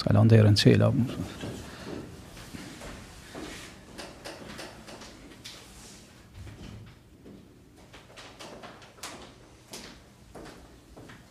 Ska lanë derën e qelë.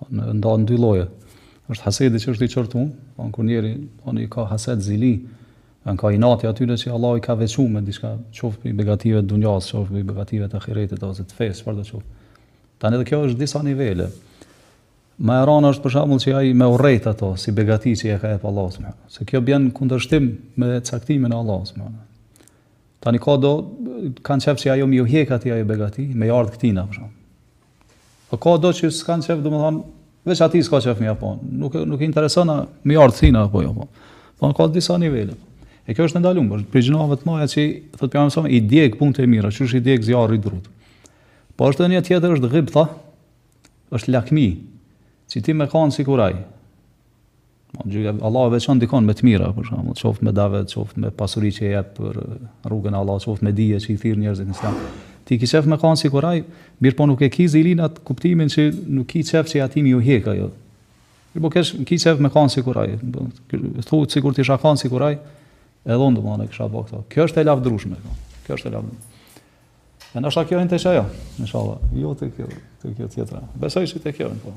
U nda në dy lloje. është hasedi që është i qortum, po kur njeri po i ka hased zili, i ka inati atyre që Allah i ka veçu me diçka, qoftë prej begative të dunjas, qoftë prej begative të ahiretit, ose të fesë, çfarëdo qoftë. Tani dhe kjo është disa nivele. Ma e rana është për shembull që ai me urrejt ato si begati që ia ka jep Allahu subhanahu. Se kjo bjen në kundërshtim me caktimin e Allahut subhanahu. Tani ka do kanë qef që ajo me ju hjek atij ajo begati, me i ardh këtina për shembull. Po ka do që s'ka qef, domethënë veç atij s'ka qef me pa. Nuk nuk i intereson a me i ardh këtina apo jo. Po. po ka disa nivele. E kjo është e ndalume. Prej gjynaheve të mëdha që thotë për shembull i djeg punët e mira, qysh i djeg zjarri drut. Po është një tjetër është ghibta, është lakmi. Qi ti me kanë sikur ai. Allahu veçon dikon me të mira, për shembull, qoftë me dave, qoftë me pasuri që jep për rrugën e Allahut, qoftë me dije që i thirr njerëzit në Islam. Ti ki qef me kanë sikur ai, mirëpo nuk e ki zili n'atë kuptimin që nuk ki qef që atij me ju hek ajo. Mirëpo kesh, ki qef me kanë sikur ai, thu ti sikur të isha kanë sikur ai, edhe unë domethënë kisha bo këto. Kjo është e lavdrueshme, kjo është e lavdrueshme. E nështë a kjo e në të që ajo, inshallah, jo te kjo, te kjo tjetra. Besoj që te kjo e në po.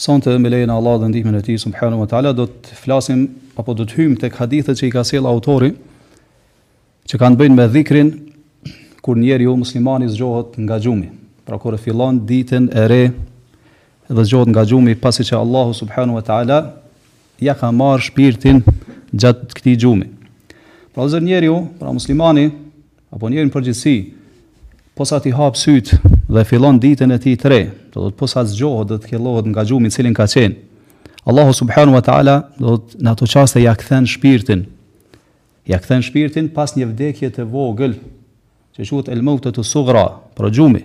Sonte me lejen e Allahut dhe ndihmën e Tij subhanahu wa taala do të flasim apo do të hyjmë tek hadithet që i ka sjellë autori që kanë të bëjnë me dhikrin kur njeriu muslimani zgjohet nga gjumi. Pra kur e fillon ditën e re dhe zgjohet nga gjumi pasi që Allahu subhanahu wa taala ja ka marr shpirtin gjatë këtij gjumi. Pra çdo njeri, pra muslimani Apo njeriu në përgjithësi, posa t'i hapë sytë dhe fillon ditën e tij të re, do të thotë posa zgjohet dhe kthjellohet nga gjumi në të cilin ka qenë, Allahu subhanahu wa ta'ala do të thotë në ato çaste ja kthen shpirtin, ja kthen shpirtin pas një vdekje të vogël, që quhet el mautetu sughra, pra gjumi,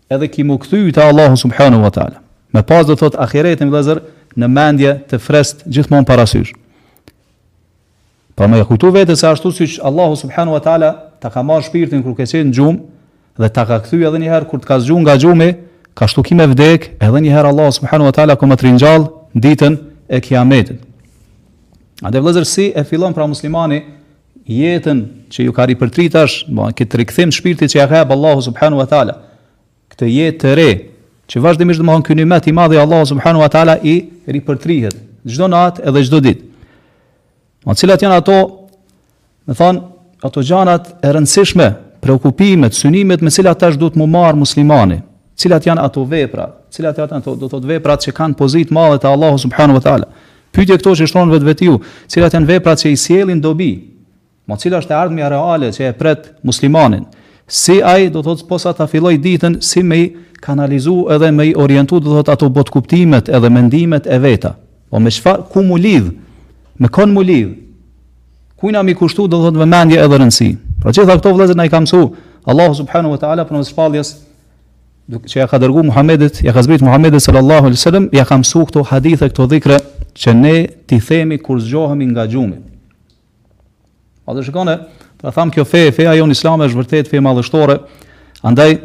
Edhe ki mu kthy te Allahu subhanahu wa taala. Me pas do thot ahiretin vëllazër në mendje të freskët gjithmonë parasysh. Pra me e kujtu vetë se ashtu siç Allahu subhanahu wa taala ta ka marr shpirtin kur ke qenë në gjumë dhe ta ka kthy edhe një herë kur të ka zgjuar nga gjumi, ashtu ki me vdek, edhe një herë Allahu subhanahu wa taala ka me t'ringjall ditën e Kiametit. Pa dhe vëllazër si e fillon pra muslimani jetën që ju ka ripërtri tash, këtë rikthim t'shpirtit që ja ka jap Allahu subhanahu wa taala. Këtë jetë të re, që vazhdimisht domthon ky nimet i madh i Allahut subhanahu wa taala i ripërtrihet çdo natë edhe çdo ditë. Ma cilat janë ato, domethënë, ato gjanat e rëndësishme, preokupimet, synimet me cilat tash duhet mu marr muslimani. Cilat janë ato vepra? Cilat janë ato do të thotë veprat që kanë pozitë t'madhe te Allahu subhanahu wa taala? Pyetje këto që shtron vetvetiu, cilat janë veprat që i sjellin dobi? Ma cila është e ardhmja reale që e pret muslimanin? Si ai do thotë posa ta filloj ditën si me i kanalizu edhe me i orientu do thotë ato botëkuptimet edhe mendimet e veta. Po me çfarë ka mu lidh? Me kon mu lidh? Kujna mi kushtu do thotë vëmendje edhe rëndësi? Pra gjitha këto vëllezër na i ka mësu Allahu subhanahu wa taala përmes shpalljes duke që ja ka dërgu Muhammedit, ja ka zbrit Muhammedit sallallahu alaihi wasallam, ja ka mësu këto hadithe, këto dhikre, që ne ti themi kur zgjohemi nga gjumi. Pa dhe shikone, pra thamë kjo fe, feja jonë islame është vërtet fe madhështore, andaj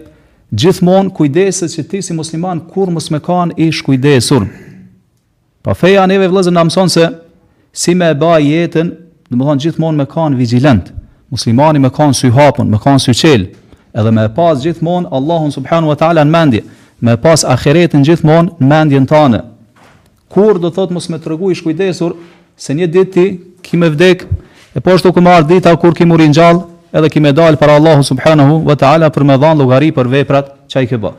gjithmonë kujdeset që ti si musliman kurrë mos me kanë i shkujdesur. Po feja neve vëllezër na mëson se si me e ba jetën, domethënë gjithmonë me kanë vigjilent. Muslimani me kanë sy hapun, me kanë sy çel, edhe me pas gjithmonë Allahun subhanahu wa taala në mendje, me pas ahiretin gjithmonë në mendjen tande. Kurrë do thotë mos me tregu i shkujdesur se një ditë ti ki me vdek, e po ashtu ka m'ardh dita kur ki mu ringjall, edhe ki me dal para Allahut subhanahu wa taala për me dhënë llogari për veprat që i ke bërë.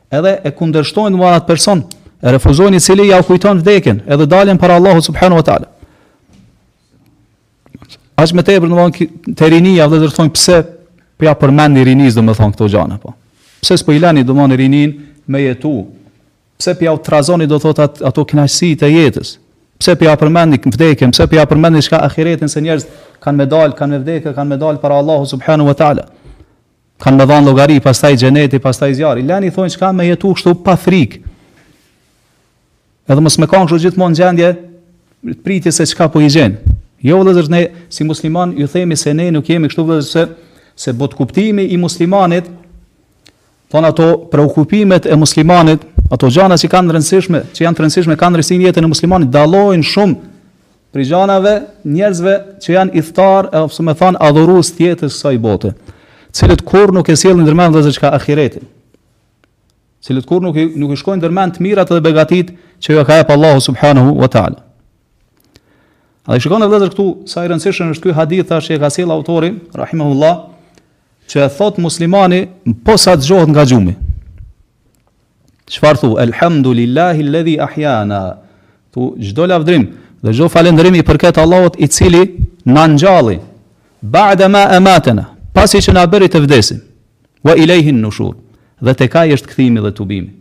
Edhe e kundërshtojnë domethënë atë person, e refuzojnë i cili ja u kujton vdekjen, edhe daljen para Allahut subhanahu wa taala. Aq më tepër domthon te rinia dhe thonë pse po ja përmendni rinisë domthon këto gjëra po. Pse s'po i lani domthon rinin me jetu? Pse po ja trazoni do thot at, ato kënaqësi të jetës? Pse po ja përmendni vdekjen? Pse po ja përmendni çka ahiretin se njerëzit kanë me dal, kanë me vdekë, kanë me dal para Allahut subhanahu wa taala. Kanë me dhanë llogari, pastaj xheneti, pastaj zjarri. Leni thonë që kanë me jetu kështu pa frikë. Edhe mos me kanë kështu gjithmonë n'gjendje, pritje se çka po i gjen. Jo vëllezër, ne si musliman ju themi se ne nuk jemi kështu vëllezër se, se botëkuptimi i muslimanit, thon ato preokupimet e muslimanit, ato gjana që kanë rëndësishme, që janë të rëndësishme, kanë rëndësi në jetën e muslimanit, dallojnë shumë Prej gjanave, njerëzve që janë ithtar, e ose me thanë adhurus të jetës kësaj bote, të cilët kurrë nuk e sjellin ndërmend vllezër çka ahiretin, të cilët kurrë nuk, nuk u shkojnë ndërmend të mirat dhe begatit që jau ka jep Allahu subhanahu wa ta'ala. Andaj shikoni vllezër këtu, sa i rëndësishëm është ky hadith, thash që e ka sjell autori, rahimahullah, që e thot muslimani, posa të zgjohet nga gjumi, Çfarë thu? Elhamdulillahi ledhi ahjana. Thu, çdo lavdrim dhe çdo falendrim i përket Allahut i cili na ngjalli. Ba'da ma ematena, pasi që na bëri të vdesim. Wa ilejhin nushur. Dhe tek ai është kthimi dhe tubimi.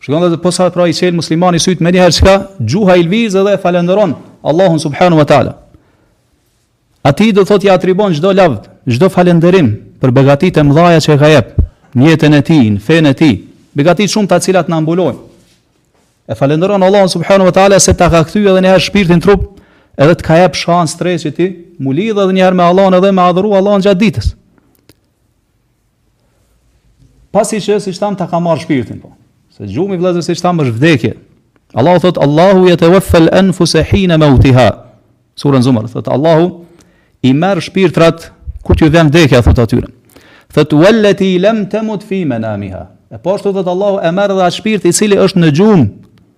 Shikoni dhe posa pra i çel muslimani syt me një herë çka gjuha i lviz edhe falënderon Allahun subhanahu wa taala. Atij do thotë i atribon çdo lavd, çdo falënderim për begatitë e mëdhaja që ia ka jep në jetën e tij, në fenë e tij, begati të shumta të cilat na mbulojnë. E falënderon Allahun subhanahu wa taala se ta ka kthy edhe një herë shpirtin trup, edhe të ka jep shans të re që ti, mu lidh edhe një herë me Allahun edhe me adhuru Allahun gjatë ditës. Pasi që siç tham ta ka marr shpirtin po. Se gjumi vëllezër siç tham është vdekje. Allahu thot Allahu yatawaffa al-anfus hina mautiha. Sura Zumar thot Allahu i merr shpirtrat kur t'ju vjen vdekja thot atyre. Thot wallati lam tamut fi manamiha. E po ashtu thot Allahu e merr dhe atë shpirt i cili është në gjum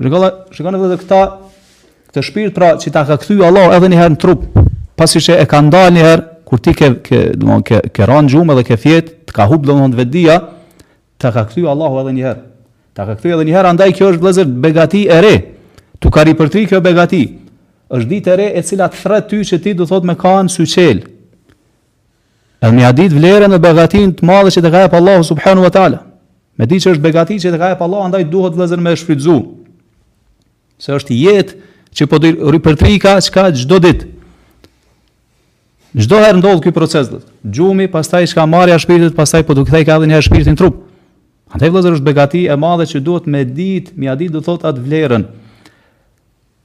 Shikoni, shikoni vëllezër këta këtë shpirt pra që ta ka kthy Allahu edhe një herë në trup, pasi që e ka ndalë një herë kur ti ke ke domthon ke ke ran gjumë dhe ke fjet, të ka hup domthon vetdia, ta ka kthy Allahu edhe një herë. Ta ka kthy edhe një herë, andaj kjo është vëllazër begati e re. Tu ka ripërtri kjo begati. Është ditë e re e cila të thret ty që ti do thot me kanë syçel. Edhe me ia dit vlerën dhe begatin të madhe që të ka jep Allahu subhanu wa ta'ala. Me di që është begati që të ka jep Allahu, andaj duhet vllezër me shfrytzu. Se është jetë që po ripërtrihka çka çdo ditë. Çdo herë ndodh ky proces dhe. Gjumi, pastaj çka marrja e shpirtit, pastaj po t'u kthejka edhe njëherë shpirti në trup. Andaj vllezër është begati e madhe që duhet me dit, me ia dit do thot atë vlerën.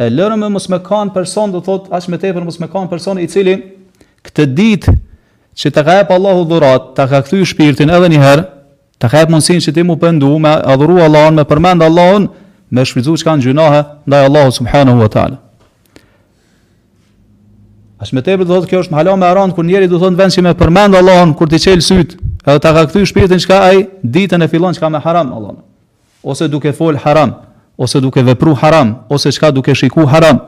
E lëre më e mos me kanë person, do thot, aq më tepër mos me kanë person i cili këtë ditë që të ka jep Allahu dhuratë, të ka kthy shpirtin edhe njëherë, të ka jep mundësin që ti mu pendu, me adhuru Allahun, me përmend Allahun, me shfrytzu çka në gjynahe, ndaj Allahu subhanahu wa ta'ala. Aq më tepër, do thotë, kjo është ma hala më e ranë, kur njeri do thotë në vend që me përmend Allahun, kur t'i çel sytë, edhe të ka kthy shpirtin çka, ai, ditën e fillon çka me haram Allahun. ose duke fol haram, ose duke vepru haram, ose çka duke shiku haram,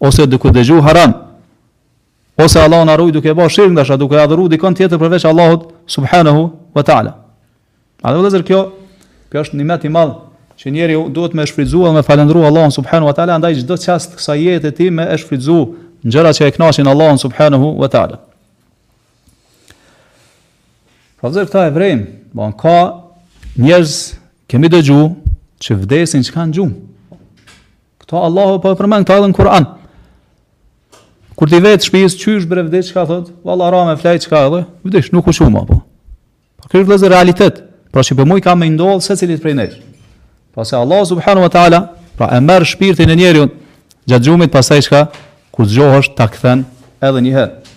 ose duke dëgju haram, ose Allahu na ruaj duke bërë shirk ndoshta duke adhuru dikon tjetër përveç Allahut subhanahu wa taala. Andaj vëllezër kjo, Kjo është nimet i madh që njeriu duhet me shfrytëzu dhe me falënderu Allahun subhanahu wa taala në çdo çast të kësaj jete ti me e shfrytëzu në gjëra që e kënaqin Allahun subhanahu wa taala. Pra vëllezër këta e vrejmë, apo, ka njerëz kemi dëgju që vdesin çka në gjumë. Këta Allahu po e përmend këta edhe në Kur'an. Kur ti vetë shpesh, qysh bre vdiq, çka thotë, valla ra me flejt çka edhe, vdiq, nuk u çu më, apo. Pra kjo vëllezër realitet, pra që për mu ka me ndodhë secilit prej nesh. Pra se Allah subhanahu wa ta'ala, pra e merr shpirtin e njeriut, gjatë gjumit pastaj çka, kur zgjohesh ta kthen edhe njëherë.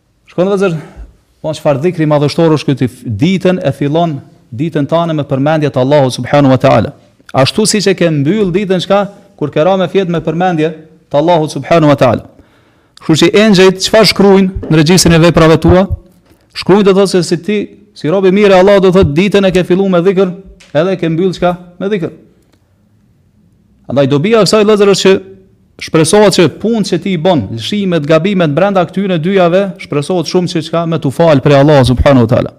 Shikoni vëllezër, pra çfarë dhikri madhështor është ky, ti ditën e fillon ditën tane me përmendje të Allahut subhanahu wa taala. Ashtu siç e ke mbyll ditën çka kur ke ra me fjet me përmendje të Allahut subhanahu wa taala. Kështu që engjëjt çfarë shkruajnë në regjistrin e veprave tua? Shkruajnë do të thotë se si ti, si rob i mirë i Allahut do të thotë ditën e ke filluar me dhikr, edhe e ke mbyll çka me dhikr. Andaj dobia e kësaj vëllezër është që shpresohet që punët që ti i bën, lëshimet, gabimet brenda këtyre dyjave, shpresohet shumë që çka me t'u fal prej Allahut subhanahu wa taala.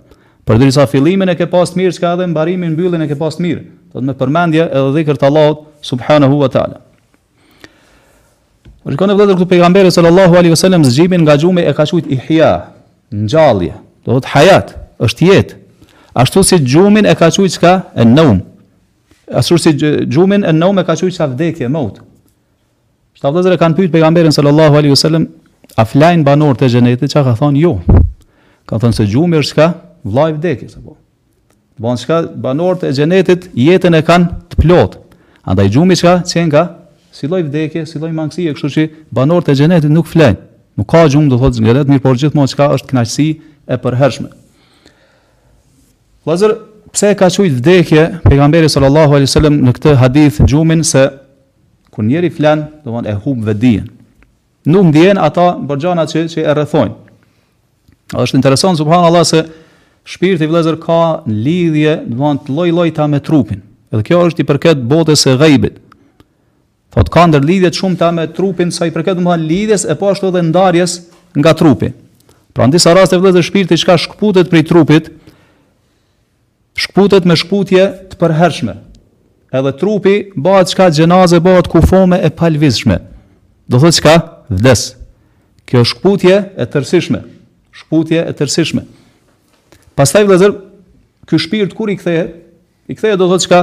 Përderisa fillimin e ke pas të mirë, çka edhe mbarimin mbylljen e ke pas të mirë. Do të thotë me përmendje edhe dhikr të Allahut subhanahu wa taala. Shikoni vëllezër këtu pejgamberi sallallahu alaihi wasallam zgjimin nga gjumi e ka qujt ihya, ngjallje, do thotë hayat, është jetë. Ashtu si gjumin e ka qujt çka? En-naum. Ashtu si gjumin en-naum e ka qujt çka vdekje, maut. Sa vëllezër e kanë pyet pejgamberin sallallahu alaihi wasallam, a flajn banorët e xhenetit, çka ka thonë jo. Ka thonë se gjumi është çka? Vllai i vdekjes apo. Por çka banorët e xhenetit jetën e kanë të plotë. Andaj gjumi çka qenka? Si lloj vdekje, si lloj mangësie, kështu që banorët e xhenetit nuk flajn. Nuk ka gjumë do thotë n'xhenet, mirëpo gjithmonë çka është kënaqësi e përhershme. Vëllezër, pse e ka qujt vdekje pejgamberi sallallahu alaihi wasallam në këtë hadith gjumin se kur njeri flan, domethënë e humb vetdijen. Nuk ndjen ata për gjana që që e rrethojnë. Është interesant subhanallahu se shpirti vëllezër ka lidhje, domethënë të llojllojta me trupin. Edhe kjo është i përket botës së gajbit. Thotë ka ndërlidhje të shumta me trupin sa i përket domethënë lidhjes e po ashtu edhe ndarjes nga trupi. Pra në disa raste vëllezër shpirti çka shkputet prej trupit, shkputet me shkputje të përhershme. Edhe trupi bëhet çka gjenaze bëhet kufome e palëvizshme. Do thotë çka? Vdes. Kjo është shkputje e tërësishme. Shkputje e tërësishme. Pastaj vëllazër, ky shpirt kur i kthehet? I kthehet do thotë çka?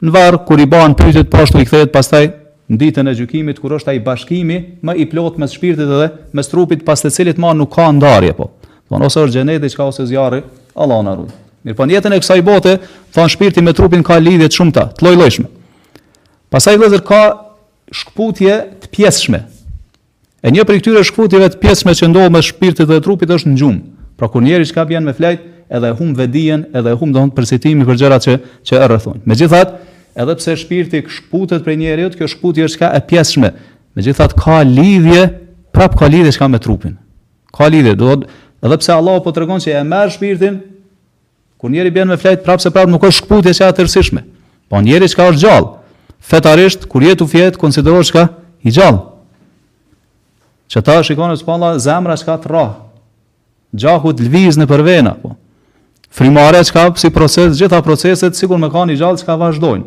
Në varr kur i bahen pyetjet po ashtu i kthehet pastaj në ditën e gjykimit kur është ai bashkimi më i plotë mes shpirtit edhe mes trupit pas të cilit ma nuk ka ndarje po. Thonë ose është xheneti çka ose zjarri, Allahu na ruaj. Mirëpo në jetën e kësaj bote, thonë shpirti me trupin ka lidhje të shumta, të lloj-llojshme. Pastaj vëllazër ka shkputje të pjesshme. E një prej këtyre shkputjeve të pjesshme që ndodh mes shpirtit dhe trupit është në gjumë. Pra kur njeriu çka bjen me flejt, edhe e humb vetëdijen, edhe e humb domthon perceptimin për gjërat që që e rrethojnë. Megjithatë, edhe pse shpirti shkputet prej njeriut, kjo shkputje është çka e pjesshme. Megjithatë ka lidhje, prap ka lidhje çka me trupin. Ka lidhje, do edhe pse Allahu po tregon se e merr shpirtin, Kur njeriu bjen me flejt prap se prap nuk është shkputje çka e tërësishme. Po njeriu çka është gjallë, fetarisht, kur je tu fjet, konsiderohet çka? I gjallë. Çka ta shikon se pra zemra çka të rrah, gjaku t'lviz nëpër vena, po. Frymëmarrja çka si proces, gjitha proceset, sikur me kan i gjallë çka vazhdojnë.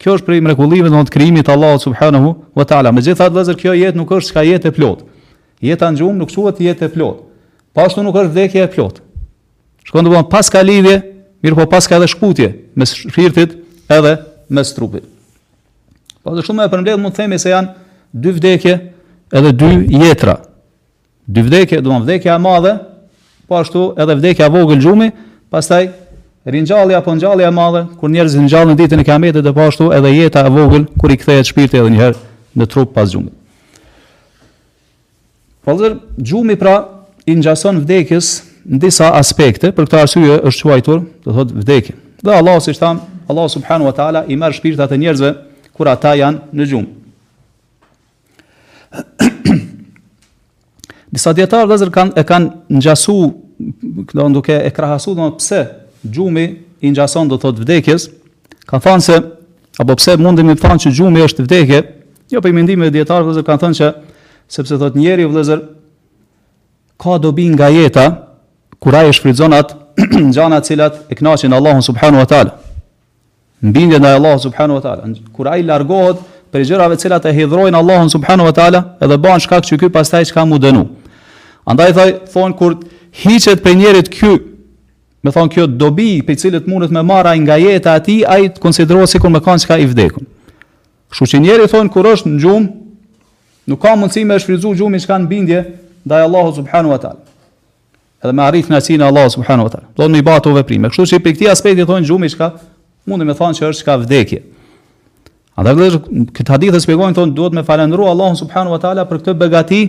Kjo është prej mrekullive të krijimit të Allahut subhanahu wa ta'ala. Megjithatë kjo jetë nuk është çka jetë e plotë. Jeta në gjumë nuk quhet jetë e plotë. Po ashtu po nuk është vdekje e plotë. Shkon të bëmë prap ka lidhje, mirëpo prap ka edhe shkputje, mes shpirtit edhe mes trupit. Po në formë të përmbledhur mund të themi se janë dy vdekje edhe dy jetëra. Dy vdekje, domethënë vdekja e madhe, po ashtu edhe vdekja e vogël gjumi, pastaj ringjallja apo ngjallja e madhe, kur njerëzit ngjallen në ditën e kijametit dhe po ashtu edhe jeta e vogël, kur i kthehet shpirti edhe njëherë në trup pas gjumit. Vëllazër, gjumi pra i ngjason vdekjes në disa aspekte, për këtë arsye është quajtur, do të thotë vdekje. Dhe Allahu siç tham, Allahu subhanahu wa taala i merr shpirtat e njerëzve kur ata janë në gjumë. Disa dijetarë vëllazër kanë e kanë ngjasu, do duke e krahasu, do pse gjumi i ngjason do të thotë vdekjes, kanë thënë se Apo pse mundemi me thanë që gjumi është vdekje? Një prej mendimeve të dijetarëve që kanë thënë që sepse thotë njeriu vëllazër ka dobi nga jeta kur ai shfrytëzon ato gjana të cilat e kënaqin Allahun subhanahu wa taala. Në bindje ndaj Allahut subhanahu wa taala. Kur ai largohet prej gjërave të cilat e hidhrojnë Allahun subhanahu wa taala, edhe bëhen shkak që ky pastaj çka mu dënu. Andaj thoj, thon kur hiqet prej njeriut kjo Me thonë kjo dobi prej cilës mundet me marrë ai nga jeta e tij, ai të konsiderohet sikur me kanë çka i vdekun. Kështu që njëri thonë kur është në gjumë, nuk ka mundësi me shfrytëzu gjumin çka në bindje ndaj Allahu subhanahu wa taala. Edhe me arrit kënaqësinë e Allahu subhanahu wa taala. Do të thotë me bë ato veprime. Kështu që për këtë aspekt i thonë gjumi çka mundemi me thonë se është çka vdekje. Atëherë këtë hadith e shpjegojnë thonë duhet me falendëruar Allahun subhanahu wa taala për këtë begati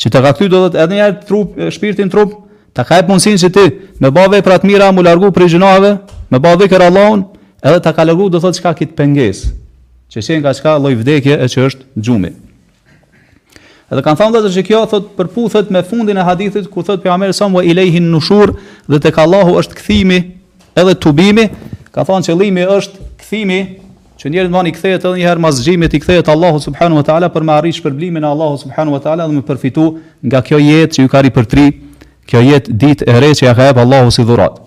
që të ka kthy do thotë edhe një herë trup shpirtin n'trup ta ka jep mundësinë që ti me bë vepra të mira mu largu prej gjynaheve me bë dhikr Allahun edhe ta ka largu do thotë çka kit pengesë që qenka çka lloj vdekje e që është gjumi Edhe kanë thënë se kjo thot përputhet me fundin e hadithit ku thot pejgamberi a.s. wa ilaihin nushur dhe tek Allahu është kthimi edhe tubimi, ka thënë qëllimi është kthimi që njeriu mani kthehet edhe një herë mas zgjimit i kthehet Allahu subhanahu wa taala për me arrit shpërblimin e Allahu subhanahu wa taala dhe me përfitu nga kjo jetë që ju ka ripërtri, kjo jetë ditë e re që ja ka jep Allahu si dhuratë.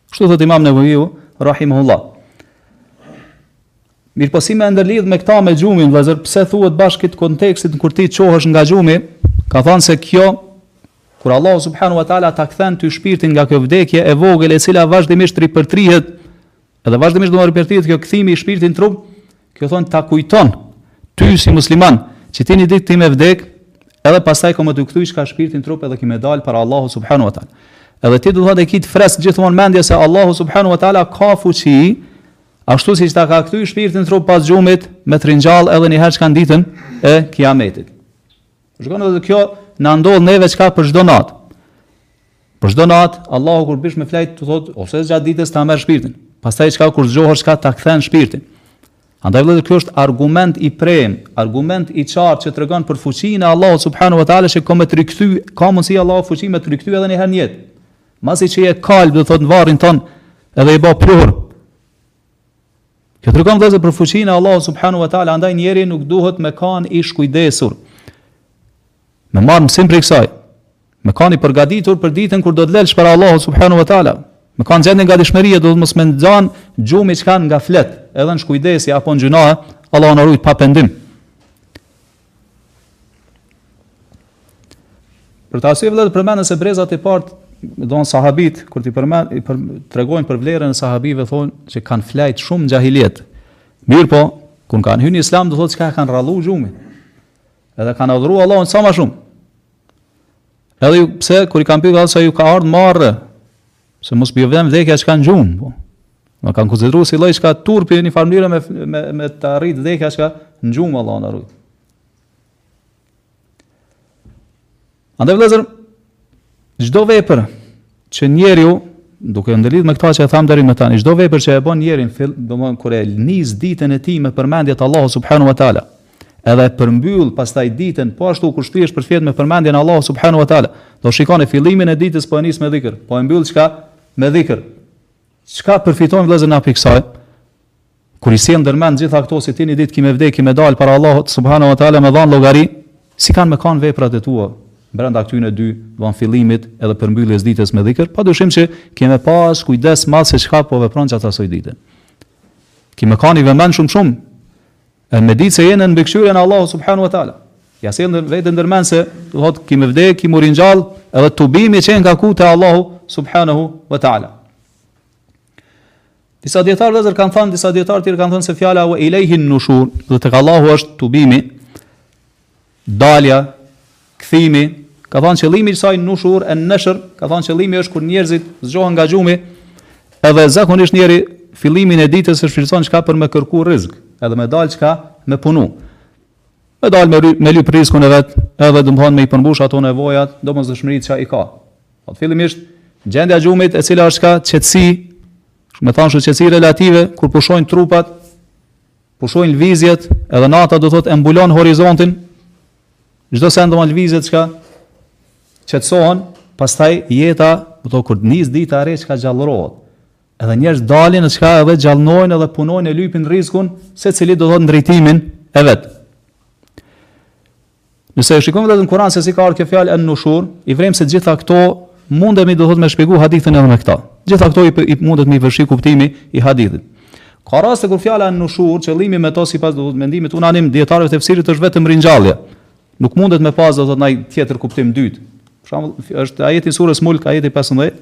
Kështu thot Imam Nevaviu rahimahullah. Mirëpo si me e ndërlidh me këta me gjumin, vllezër, pse thuhet bash n'këtë kontekst kur ti çohesh nga gjumi, ka thanë se kjo, kur Allahu subhanahu wa ta'ala ta kthen ty shpirtin nga kjo vdekje e vogël e cila vazhdimisht ripërtrihet, edhe vazhdimisht do ripërtrihet kjo kthimi i shpirtit n'trup, Kjo thonë ta kujton ty si musliman që ti një ditë ki me vdek edhe pastaj ka me t'u kthy çka shpirti n'trup edhe ki me dal para Allahu subhanahu wa taala. Edhe ti do të thotë e ki t'freskët gjithmonë n'mendje se Allahu subhanahu wa taala ka fuqi ashtu siç ta ka kthy shpirtin n'trup pas gjumit me t'ringjall edhe një herë çka ditën e kiametit. Shiqo edhe kjo na ndodh neve çka për çdo natë. Për çdo natë, Allahu kur bish me flejt, do thotë, ose gjatë ditës ta merr shpirtin. Pastaj çka kur zgjohesh çka ta kthen shpirtin. Andaj vëllezër kjo është argument i prem, argument i qartë që tregon për fuqinë e Allahut subhanahu wa taala se ka me të rikthy, ka mundsi Allahu fuqi me të rikthy edhe një herë në jetë. Masi që je kalb do thot në varrin tond, edhe je bë pluhur. Kjo tregon vëllezër për fuqinë e Allahut subhanahu wa taala, andaj njeri nuk duhet me kanë i shkujdesur. Me marr mësim prej kësaj. Me kanë i përgatitur për ditën kur do t'dalësh para Allahut subhanahu wa taala. Me kanë n'gjendje gatishmërie, do thotë mos me t'nxan gjumi çka në gaflet, edhe në shkujdesi apo në gjynahe, Allahu na rujt pa pendim. Për këta arsye vllezër përmendet se brezat e parë, do thotë sahabët, kur ti përmend i për, tregojnë për vlerën e sahabëve thonë se kanë flejt shumë n'xhahilijet. Mirëpo, kur kanë hyrë në Islam do thotë çka e kanë rrallu gjumin. Edhe kanë adhuruar Allahun sa më shumë. Edhe pse kur i kanë pyetur se ju ka ardhur marre Se mos bjen vdekja çka në gjumë, po. E kanë konsideru si lloj çka turpi një farë mënyre me, me, me të arrit vdekja çka në gjumë, Allah na ruajt. Andaj vëllazër, çdo vepër që njeriu duke u ndërlidh me këta që e thamë deri më tani, çdo vepër që e bën njeriu, domthonë kur e nis ditën e tij me përmendje t'Allahut subhanahu wa taala, Edhe e përmbyll pastaj ditën po ashtu kur shtrihesh për me fjet me përmendjen e Allahut subhanahu wa taala. Do shikoni fillimin e ditës po e nis me dhikr, po e mbyll çka me dhikr. Çka përfitojmë vëllezër na prej kësaj? Kur i sjell ndërmend gjitha këto se ti një ditë ki me vdek e me dal para Allahut subhanahu wa taala me dhan llogari, si kanë me kanë veprat e tua? brenda këtyre dyve domethënë fillimit edhe përmbylljes ditës me dhikr, padyshim se ki me pas kujdes madh se çka po vepron gjatë asaj dite. Ki me kanë i vëmendshëm shumë. E me ditë se je nën mbikëqyrjen e Allahut subhanahu wa ta'ala. Ja sjell vetes ndërmend se, të thotë, ki me vdekë, ki m'u ringjall, edhe tubimi qenka ku te Allahu subhanahu wa ta'ala. Disa dijetarë vëllezër kanë thënë, disa dijetarë tjerë kanë thënë se fjala wa ilejhin nushur, dhe tek Allahu është tubimi, Dalja, kthimi, ka thënë qëllimi i saj nushur e neshr, ka thënë qëllimi është kur njerëzit zgjohen nga gjumi, edhe zakonisht njeri fillimin e ditës e shfrytëzon çka për me kërku rrizk, edhe me dalë çka me punu. Me dalë me, me lyp rrizkun e vet, edhe do të thotë me i përmbush ato nevojat, domosdoshmëritë që i ka. Po fillimisht gjendja e gjumit e cila është çka qetësi, domethënë se qetësi relative kur pushojnë trupat, Pushojnë lvizjet, edhe nata do thotë e mbulon horizontin. Çdo send domethënë lvizjet çka qetësohen, pastaj jeta, do thotë kur nis dita e re çka gjallërohet. Edhe njerëzit dalin e çka edhe gjallnojnë edhe punojnë e lypin rrizkun, secili do thotë n'drejtimin e vet. Nëse e shikojmë vetëm Kur'an se si ka ardhur kjo fjalë an nushur, e vrejmë se gjitha këto mundemi do thotë me shpjegu hadithin edhe me këta. Gjitha këto i, i mundet me i përfshi kuptimi i hadithit. Ka raste kur fjala an nushur, qëllimi me to sipas do thotë mendimit unanim dijetarëve të tefsirit është vetëm ringjallja. Nuk mundet me pas do thotë naj tjetër kuptim dytë. Për shembull, është ajeti surës Mulk, ajeti 15,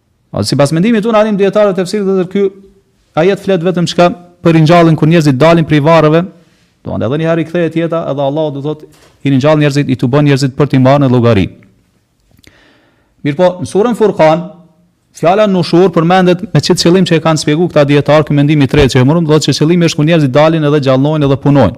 Sipas mendimit unanim dijetarëve të tefsirit edhe ky ajet flet vetëm çka për ringjalljen kur njerëzit dalin prej varreve, domethënë edhe një herë i kthehet jeta edhe Allahu do thotë i ringjall njerëzit i tubon njerëzit për t'i marrë në llogari. Mirpo në surën Furqan fjala nushur përmendet me qit qëllim që e kanë shpjeguar këta dijetarë ky mendimi i tretë që e morëm do të thotë se qëllimi është kur njerëzit dalin edhe gjallnojnë edhe punojnë.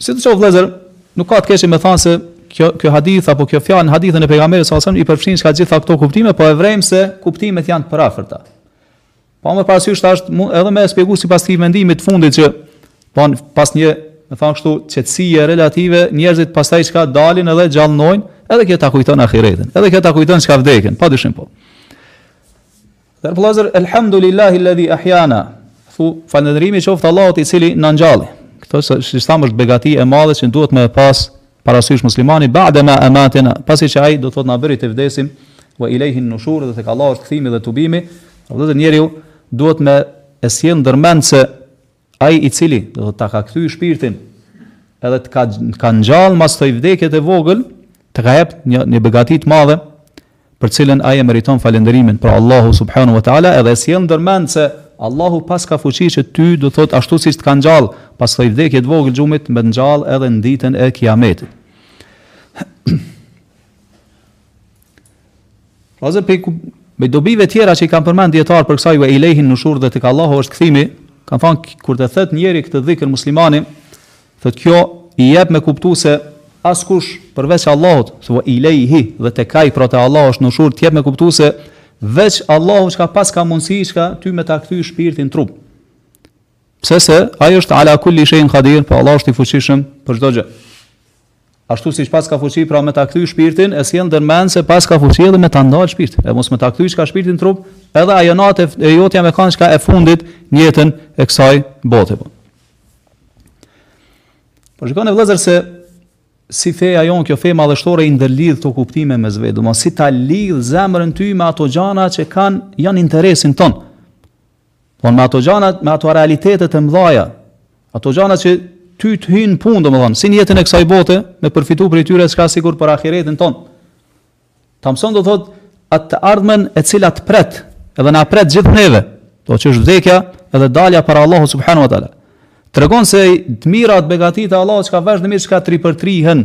Sido qoftë vëllezër, nuk ka të keqe me thanë se kjo ky hadith apo kjo fjalë në hadithën e pejgamberit sallallahu alajhi wasallam i përfshin çka gjitha këto kuptime, po e vrem se kuptimet janë të përafërta. Po me parasysh tash edhe me shpjegu sipas këtij mendimi të fundit që po pas një, me thon kështu, qetësie relative, njerëzit pastaj çka dalin edhe gjallnojnë, edhe kjo ta kujton ahiretin, edhe kjo ta kujton çka vdekën, padyshim po. Dhe vëllazër, elhamdulillahi alladhi ahyana. Thu falënderimi qoftë Allahut i cili na ngjalli. Kjo siç thamë është begati e madhe që duhet me pas parasysh muslimani ba'da ma amatena, pasi që ai do thotë na bëri të vdesim wa ilayhi an-nushur dhe tek Allahu është kthimi dhe tubimi. Vëllazër njeriu duhet me e sjell ndërmend se Ai i cili, do të thotë, ta ka kthy shpirtin, edhe të ka të ka ngjall mas kësaj vdekje të vogël, të ka jep një begati të madhe, për të cilën ai e meriton falënderimin për Allahu subhanahu wa taala, edhe e sjell ndërmend se Allahu paska fuqi që ty, do të thotë, ashtu siç të ka ngjall pas kësaj vdekje të vogël gjumit, me të ngjall edhe në ditën e Kiametit. Vëllazër prej dobive tjera që i kanë përmend dietar për kësaj ve ilejhin nushur dhe tek Allahu është kthimi, kanë thënë kur të thot njëri këtë dhikr muslimani, thot kjo i jep me kuptu se askush përveç Allahut, se ve ilejhi dhe tek ai pra te Allahu është nushur të jep me kuptu se veç Allahu çka paska mundësi çka ty me ta kthy shpirtin n'trup. Pse se ai është ala kulli shejn qadir, po Allahu është i fuqishëm për çdo gjë. Ashtu siç paska fuqi pra me ta kthy shpirtin, e sjell ndër mend se paska fuqi edhe me ta ndal shpirtin. E mos me ta kthy çka shpirtin n'trup, edhe ajo natë e jotja me kanë çka e fundit në jetën e kësaj bote. Po, po shikoni vëllazër se si feja jonë, kjo fe madhështore i ndërlidh këto kuptime me zemër, dmth si ta lidh zemrën ty me ato gjana që kanë, janë n'interesin tonë. Po me ato gjana, me ato realitete të mëdha, ato gjana që ty të hyjnë në punë, domethënë, si në jetën e kësaj bote, me përfitu prej tyre çka sigur për ahiretin ton. Ta mëson do thot atë të ardhmen e cila të pret, edhe na pret gjithë neve, do që është vdekja edhe dalja para Allahu subhanahu wa taala. Tregon se të mirat, begatitë e Allahut çka vazhdimisht ka tri përtërihen.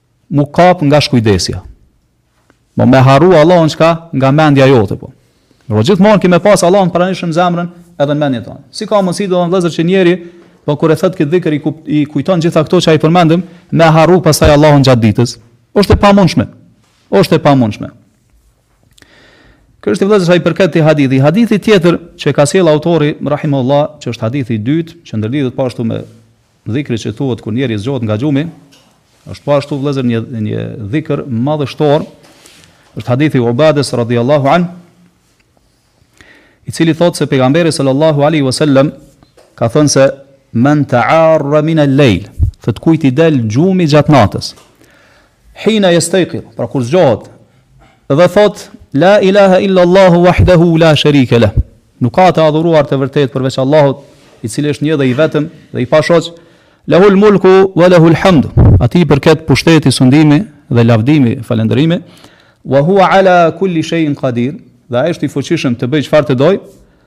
Mu kap nga shkujdesja. Mos me harru Allahun çka nga mendja jote po. Por gjithmonë ki me pas Allahun pranishëm në zemrën edhe në mendjen tonë. Si ka mundësi do të thonë vëllazër që njëri po kur e thot këtë dhikër i, i kujton gjitha këto që i përmendëm, me harru pastaj Allahun gjatë ditës. Është e pamundshme. Është e pamundshme. Kjo është vëllazër sa i përket këtij hadithi. Hadithi tjetër që ka sjell autori rahimullah, që është hadithi i dytë, që ndërlidhet po ashtu me Dhikri që thuhet kur njeriu zgjohet nga gjumi, është po ashtu vëllezër një një dhikr madhështor. Është hadithi i Ubades radhiyallahu an, i cili thotë se pejgamberi sallallahu alaihi wasallam ka thënë se men ta'arra min al-layl, atë, kujt i del gjumi gjatë natës. Hina yastayqidh, pra kur zgjohet. Dhe thotë, La ilaha illa Allahu wahdahu la sharika lah. Nuk ka të adhuruar të vërtetë përveç Allahut, i cili është një dhe i vetëm dhe i pashoq. Lahul mulku wa lahul hamd. Atij i përket pushteti, sundimi dhe lavdimi, falënderimi. Wa huwa ala kulli shay'in qadir. Dhe ai është i fuqishëm të bëjë çfarë të dojë.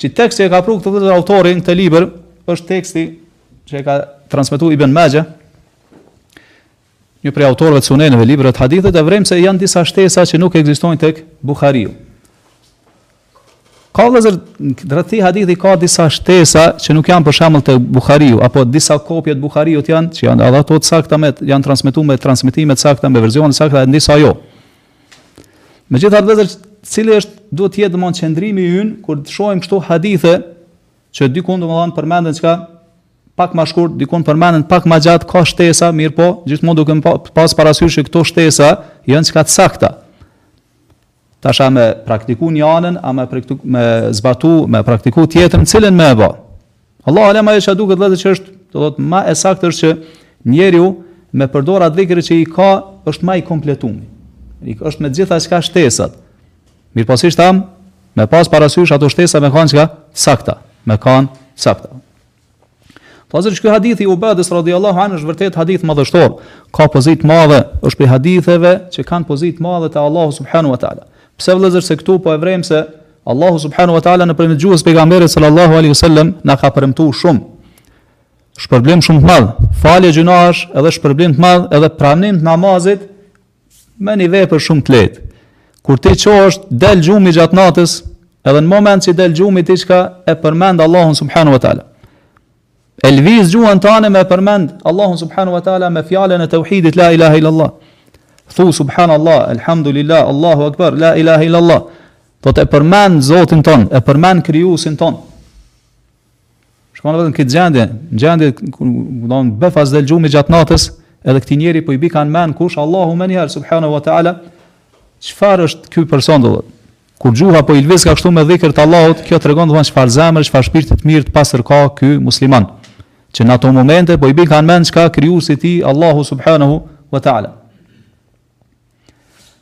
Që tekst që e ka pru këtu vëllezër autori në këtë libër, është teksti që e ka transmitu Ibn Maxhe, një prej autorëve të suneneve, librave të hadithit, e vrejmë se janë disa shtesa që nuk ekzistojnë tek Bukhariu. Ka vëllezër, rreth këtij hadithi ka disa shtesa që nuk janë për shembull te Bukhariu, apo disa kopje të Bukhariut janë, që janë edhe ato të sakta me, janë transmitu me transmetime të sakta, me versione të sakta, e në disa jo. Megjithatë vëllezër, cili është, duhet të jetë domethënë qëndrimi ynë, kur të shohim kështu hadithe, që dikun domethënë përmenden çka pak ma shkurt, dikun përmenden pak ma gjatë, ka shtesa, mirëpo, gjithmonë duke e pas parasysh që këto shtesa, janë çka të sakta. Tash a me praktiku njanën, a me, praktiku, me zbatu, me praktiku tjetrën, cilën me e ba. Allahu alem ajo që duket vëllezër që është, do të thotë më e saktë është që njeriu me përdor atë dhikër që çka është më i kompletuar. Që është me të gjitha çka shtesat. Mirëpo siç thamë, me pas parasysh ato shtesa me kanë çka sakta, me kanë sakta. Vëllezër që ky hadithi i Ubades radiallahu anhu është vërtet hadith madhështor, ka pozitë të madhe, është prej haditheve që kanë pozitë të madhe te Allahu subhanahu wa ta'ala. Pse vëllezër se këtu po e vrejmë se Allahu subhanahu wa taala nëpërmjet gjuhës së pejgamberit sallallahu alaihi wasallam na ka premtu shumë. Shpërblim shumë të madh, falje gjynash edhe shpërblim të madh edhe pranim të namazit me një vepër shumë të lehtë. Kur ti çohesh, të del gjumi gjatë natës, edhe në moment që të del gjumi ti çka e përmend Allahun subhanahu wa taala. E lviz gjuhën tane me përmend Allahun subhanahu wa taala me fjalën e tauhidit la ilaha illa allah. Thu subhanallah, alhamdulillah, Allahu akbar, la ilaha illa allah. Domethënë e përmend Zotin ton, e përmend krijuesin ton. Shikoni vetëm këtë gjendje, gjendje ku domethënë befas i del gjumi gjatë natës, edhe këtij njeriu po i bika në mend kush Allahu menjëherë subhanahu wa taala. Çfarë është ky person do të Kur gjuha po i lvizka kështu me dhikr të Allahut, kjo tregon domthon çfarë zemre, çfarë shpirti të mirë të pastër ka ky musliman. Që në ato momente po i bika në mend çka krijuesi i tij Allahu subhanahu wa taala.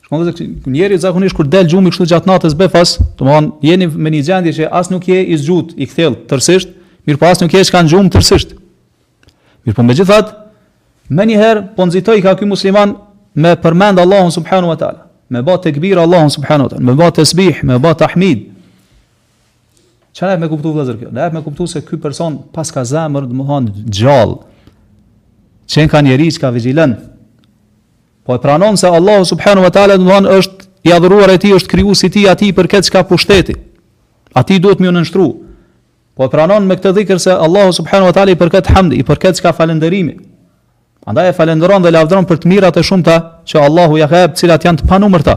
Shikoni dhe njeriu zakonisht kur të del gjumi kështu gjatë natës befas, domethënë je në një gjendje që as nuk je i zgjut, i kthjellët tërësisht, mirëpo as nuk je çka në gjumë tërësisht. Mirëpo megjithatë, menjëherë po nxiton çka ky musliman me përmend Allahun subhanahu wa taala, me bë tekbir Allahun subhanahu wa taala, me bë tasbih, me bë tahmid. Çfarë len me kuptu vëllazër kjo? Len me kuptu se ky person paska zemër, do të thonë gjallë. Qenka njeri çka vigjilent. Po e pranon se Allahu subhanahu wa taala do të thonë është i adhuruari i tij, është krijuesi i tij, atij i përket çka pushteti. Atij duhet me u nënshtru. Po e pranon me këtë dhikr se Allahu subhanahu wa taala i përket hamdi, i përket çka falënderimi. Andaj e falënderon dhe lavdëron për të mirat e shumta që Allahu ja ka jep, cilat janë të panumërta.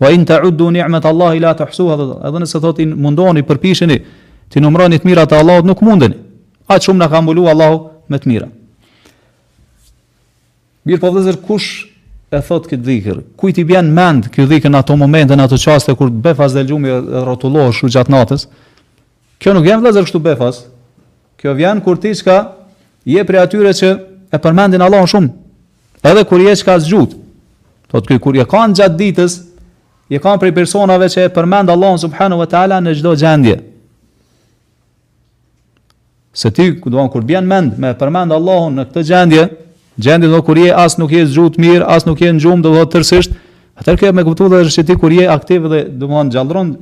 Wa in ta'uddu ni'mat Allahi la tuhsuha. Edhe nëse thotë mundoni, përpiqeni, t'i numroni të mirat e Allahut nuk mundeni. Aq shumë na ka mbuluar Allahu me të mira. Mirëpo vllezër kush e thotë këtë dhikër, kujt i bjen n'mend këtë dhikër në ato momente, në ato çaste kur befas del gjumi e rrotullohesh gjatë natës, kjo nuk vjen vllezër kështu befas, kjo vjen kur ti çka je prej atyre që e përmendin Allahun shumë, edhe kur je çka zgjut, thotë kur je kanë gjatë ditës, je kanë prej personave që e përmend Allahun subhanahu wa taala në çdo gjendje, Se ti, ku duan, kur bjen n'mend me përmend Allahun në këtë gjendje, gjendje do kur je as nuk je zgjut mirë, as nuk je në gjumë, do thotë tërësisht, atëherë kjo me kuptu dhe është që ti kur je aktiv dhe do të thonë gjallëron,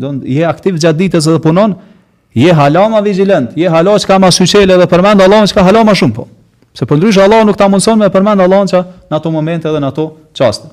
do je aktiv gjatë ditës dhe punon, je hala më vigjilent, je hala çka më syçelë dhe përmend Allahun çka hala më shumë po. Se përndryshe Allah nuk ta mundëson me përmend Allah në ato momente dhe në ato çaste.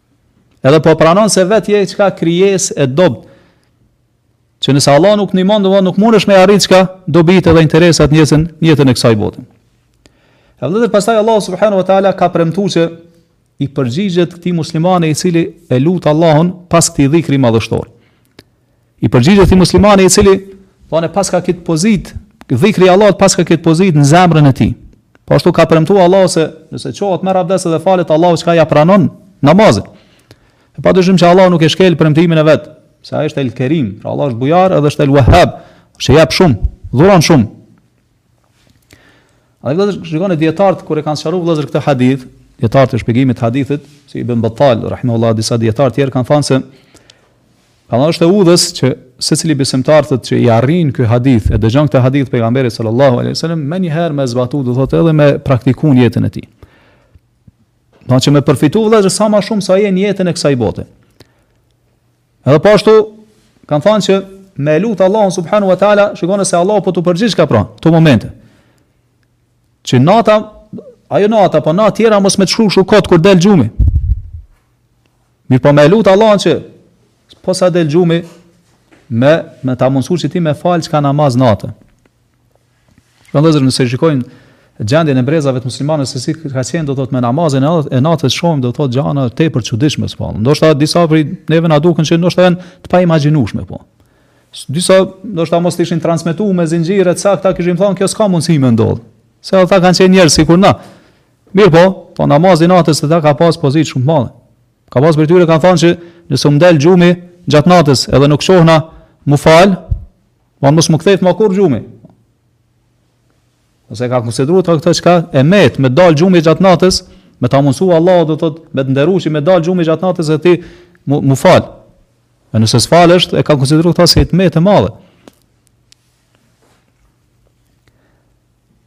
Edhe po pranon se vetë je çka krijesë e dobët. Që nëse Allah nuk ndihmon, do nuk mundesh me i arrit çka dobitë edhe interesat në jetën, në jetën e kësaj bote. E vëllezër, pastaj Allahu subhanahu wa taala ka premtu që i përgjigjet këtij muslimani i cili e lut Allahun pas këtij dhikri madhështor. I përgjigjet këtij muslimani i cili thonë po paska këtë pozitë, dhikri i Allahut paska këtë pozitë në zemrën e tij. Po ashtu ka premtu Allahu se nëse çohet merr abdes dhe falet Allahu çka ja pranon namazin. E pa dyshim që Allahu nuk e shkel premtimin e vet, se ai është El Kerim, pra Allahu është bujar edhe është El Wahhab, që jep shumë, dhuron shumë. E vëllazër shikoni dijetart kur e kanë sqaruar vëllazër këtë hadith, dijetart e shpjegimit të hadithit, si Ibn Battal rahimahullahu disa dijetarë tjerë kanë thënë se kanë është e udhës që secili besimtar thotë që i arrin ky hadith, e dëgjon këtë hadith pejgamberit sallallahu alaihi wasallam, menjëherë me zbatu do thotë edhe me praktiku n'jetën e tij. Do të thotë që me përfitu vëllazër sa më shumë sa jeni n'jetën e kësaj bote. Edhe po ashtu kanë thënë që me lut Allahun subhanahu wa taala, shikoni se Allahu po të përgjigj çka pra n'këto momente. Që nata, ajo nata, po netët tjera mos me të shku kështu kot kur del gjumi. Mirëpo me lut Allahun që posa del gjumi me me ta mundsu që ti me fal çka namaz nate. Vëllezër, nëse shikojmë gjendjen e brezave të muslimanëve se si ka qenë do thotë me namazin e natës shohim do thotë gjëra tepër të çuditshme po. Ndoshta disa prej neve na duken se ndoshta janë të paimagjinueshme po. Disa ndoshta mos të ishin transmetuar me zinxhirë të sakta kishim thënë kjo s'ka mundësi me ndodh. Se ata kanë qenë njerëz sikur na. Mirëpo, po namazin natës ata ka pas pozitë shumë të madhe. Ka pas për tyre kanë thënë se nëse u dal gjumi gjatë natës edhe nuk çohna m'u fal, Mos m'u ktheftë ma kurrë gjumi. Ose e ka konsideru këtë çka e metë, me t'dal gjumi gjatë natës, me ta mundësu Allahu do thotë me të nderu që me t'dal gjumi gjatë natës e ti m'u, m'u fal. E nëse s'falesh, e ka konsideruar këta si e metë e madhe.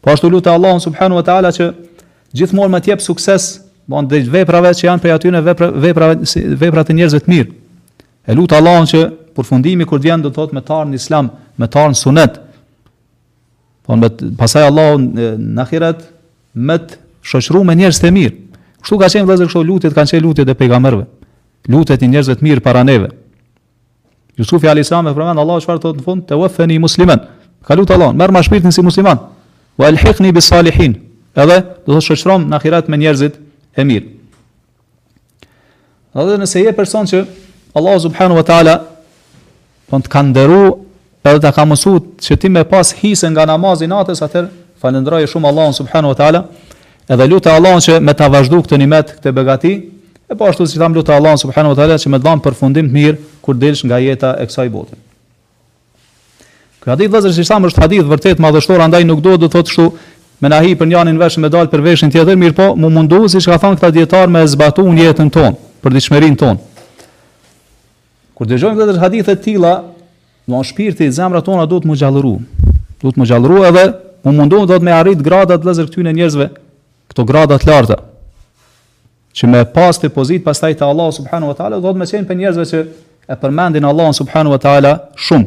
Po ashtu lute Allahun subhanahu wa ta'ala që gjithmonë me të jep sukses n'bonjen e veprave që janë prej atyne vepra, veprave, veprat e njerëzve të mirë. E lute Allahun që përfundimi kur të vjen do të thotë me t'ardh në islam, me t'ardh në sunet. Po pastaj Allahu në ahiret me të shoqru me njerëz të mirë. Kështu ka qenë vëllezër kështu lutjet, kanë qenë lutjet e pejgamberëve. Lutjet e njerëzve të mirë para neve. Jusufi alayhis salam e përmend Allahu çfarë thotë në fund, "Tawaffani musliman." Ka lutë Allahun, merrma shpirtin si musliman. Wa alhiqni bis salihin. Edhe thotë shoqërom në ahiret me njerëzit e mirë. Edhe nëse je person që Allahu subhanahu wa taala po të ka nderu Edhe ta ka mundësu që ti me pas hise nga namazi i natës, atër falendroje shumë Allahun subhanahu wa ta'ala, edhe lute Allahun që me ta vazhdu këtë nimet, këtë begati, e po ashtu si thamë lute Allahun subhanahu wa ta'ala që me t'dhanë përfundim të mirë kur dilsh nga jeta e kësaj bote. Ky hadith vëllezër si thamë është hadith vërtet madhështor, andaj nuk do të thotë kështu me na hi për njanin vesh me dalë për veshin tjetër, mirëpo m'u mundu siç ka thonë këta dijetarë me zbatu në jetën tonë, për ditshmërinë tonë. Kur dëgjojmë vëllezër hadithe të tilla, do thotë shpirti, zemrat tona duhet m'u gjallëru. Duhet m'u gjallëru edhe m'u mundu do thotë me arrit gradat vëllezër e këtyre njerëzve, këto grada të larta. Që me pas ti pozitë pastaj te Allahu subhanahu wa taala, do thotë me qenë prej njerëzve që e përmendin Allahun subhanahu wa taala shumë.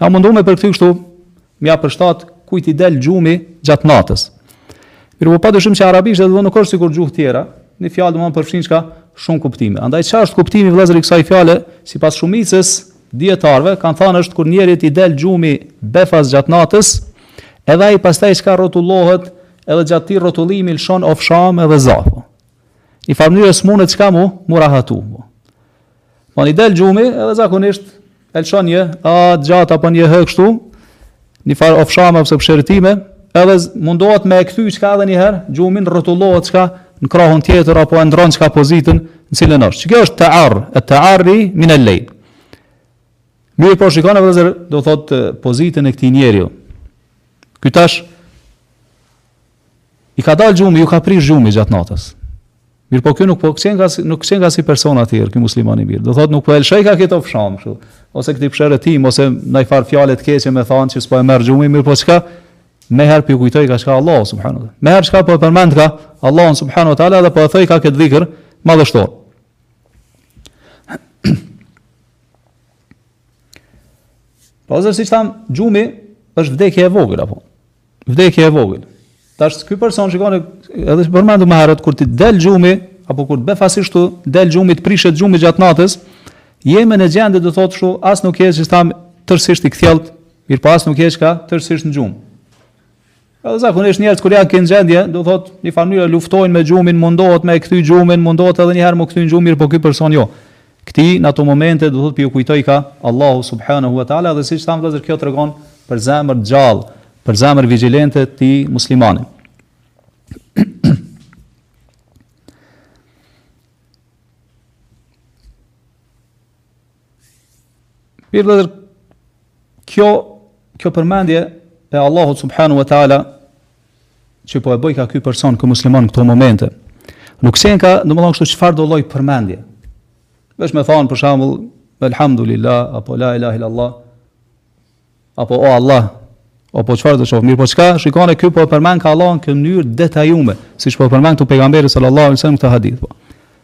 M'u mundu me përkthy kështu, m'ia përshtat kujt i del gjumi gjatë natës. Mirëpo padyshim që arabishtja nuk është sikur gjuhët tjera, një fjalë domethënë përfshin çka shumë kuptime. Andaj çfarë është kuptimi vëllezër i kësaj fjale, sipas shumicës së dijetarëve kanë thënë është kur njeriut i del gjumi befas gjatë natës, edhe ai pastaj çka rrotullohet edhe gjatë atij rrotullimi lëshon ofsham edhe za, po. Një farë mënyrë s'mundet çka m'u, m'u rahatu. Pra po i del gjumi edhe zakonisht e lëshon një a gjatë apo një hë kështu, një farë ofshame ose pëshëritime, edhe mundohet me e kthy çka edhe një herë, gjumin rrotullohet çka në krahun tjetër apo e ndrron çka pozitën në të cilën është. Që kjo është të'ara, et-te'arri minel-lejl. Mirëpo shikoni vëllezër, do thotë pozitën e këtij njeriu. Ky tash, I ka dalë gjumi, ju ka prish gjumi gjatë natës. Mirëpo ky nuk po qenka, nuk qenka si personat tjerë, ky muslimani mirë. Do thotë nuk po e lshojka këtë ofshamë, kështu. Ose këtë psherëtim, ose naj farë fjale të keqe me thanë që s'po e merr gjumi, mirëpo çka, menjëherë për po ju kujtojka çka Allahu, subhanehu te. Menjëherë çka po e përmendka, Allahun, subhanehu te, dhe po e thojka këtë dhikër, madhështor. Pra vëllezër siç thamë, gjumi është vdekje e vogël, apo. Vdekje e vogël. Tash ky person shikoni edhe e përmendëm më herët kur t'i del gjumi apo kur befasisht të del gjumi të prishet gjumi gjatë natës, jemi në gjendje do thotë kështu, as nuk je siç thamë tërësisht i kthjellët, mirëpo as nuk je çka tërësisht në gjumë. Edhe zakonisht njerëzit kur janë në kët gjendje, do thotë në njëfar mënyre luftojnë me gjumin, mundohet me kthy gjumin, mundohet edhe një herë me kthy n'gjum, mirëpo ky person jo. Këtij në ato momente do thotë po ju kujtojka Allahu subhanehu ve teala dhe siç thamë vëllezër kjo tregon për zemër të gjallë, për zemër vigjilente të këtij muslimanit. Mirë vëllezër, kjo kjo përmendje e Allahut subhanahu wa taala që po e bojka ky person ky musliman në këto momente nuk qenka domethënë kështu çfarëdo lloj përmendje veç me than për shembull elhamdulillah apo la ilaha illallah apo o allah apo çfarëdo qoftë mirëpo çka shikoni ky po e përmendka Allahun në mënyrë të detajume siç po e përmend ktu pejgamberi sallallahu alaihi wasallam në këtë hadith po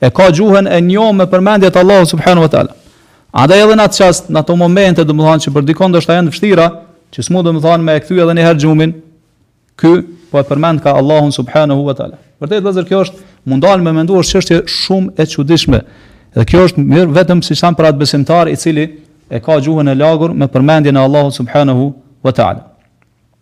E ka gjuhën e njomë me përmendje të Allahut subhanahu wa taala. Andaj edhe në atë çast, në ato momente, domethënë që për dikon ndoshta janë të vështira, që s'mund domethënë me e kthy edhe një herë gjumin, ky po e përmendka Allahun subhanahu wa taala. Vërtet vëllezër kjo është me u ndal me mendu çështje shumë e çuditshme. Dhe kjo është e mirë vetëm se për atë besimtar i cili e ka gjuhën e lagur me përmendjen e Allahut subhanahu wa taala.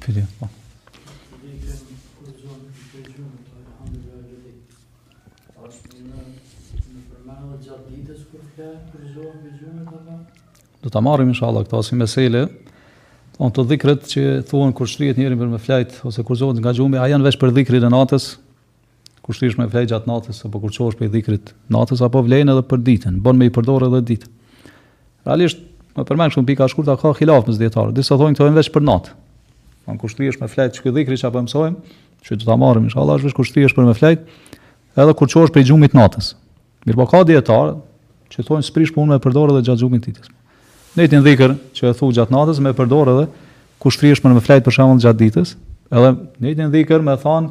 Pyetje. Po. Do ta marrim inshallah këtë si mesele. Domethënë dhikret që thuhen kur shtrihet njeri për me flejt ose kur zgjohet nga gjumi, a janë veç për dhikrin e natës? Kur shtrihesh me flejt gjatë natës apo kur çohesh prej dhikrit natës a vlejnë edhe për ditën, bën me i përdor edhe ditë. Realisht, me përmend kështu pika shkurt ka hilaf mes dietarëve. Disa thonë këto janë vetëm për natë. Po kur shtrihesh me flejt çka dhikri që po mësojmë, që do ta marrim inshallah, është veç kur shtrihesh për me flejt edhe kur çohesh prej gjumit natës. Mirpo ka dietarë që thonë s'prish punë me përdor edhe gjatë gjumit ditës. Njëjtin dhikr që e thu gjatë natës me përdor edhe kur shtrihesh për me flejt për shembull gjatë ditës, edhe njëjtin dhikr me thon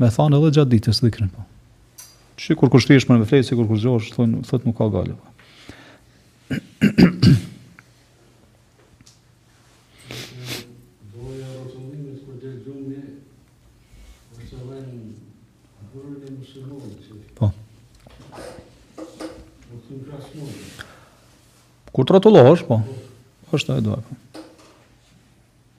Me thanë edhe gjatë ditës dhikrin, po. Që kur kur shtrihesh me flejtë, sikur kur zgjohesh, thonë, thotë nuk ka gajle, po. Po. Kur të rrotullohesh, po. është e dojë, po.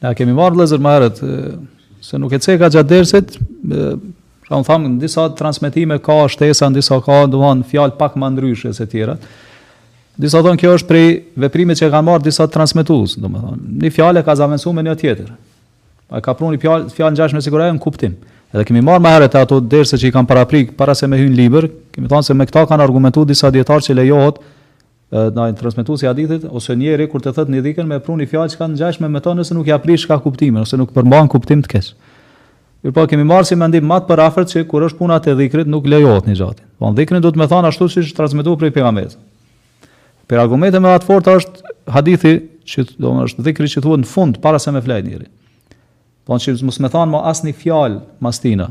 Ne e kemi marrë vëllezër më herët se nuk e ceka gjatë dersit, pra unë thamë në disa transmitime ka shtesa, në disa ka, do thotë fjalë pak më ndryshe se tjera. Disa thonë kjo është prej veprimit që kanë marrë disa transmetues, domethënë, një fjalë ka zavendësuar me një tjetër. Ai ka pru një fjalë fjalë të ngjashme sigurisht në kuptim. Edhe kemi marrë më herët ato derse që i kanë paraprik para se me hy në libër, kemi thënë se me këta kanë argumentuar disa dietar që lejohet Naj transmetues i hadithit, ose njeri kur të thotë një dhikër me pru një fjalë që ka të ngjashme me ta nëse nuk ja prish ka kuptimin, ose nuk përmban kuptim të keq. Mirëpo kemi marrë si mendim ma të përafërt që kur është puna te dhikri nuk lejohet një gjë e tillë. Po dhikrin duhet me thanë ashtu që është transmetu prej pejgamberit. Prej argumenteve ma të forta është hadithi që domethënë është dhikri që thuhet në fund para se me flejt njeri. Po që mos me thanë ma asnjë fjalë mas tina,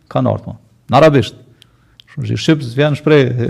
Kanë ardhë, Në arabisht. Shumë që shqip s'vjen shprehje.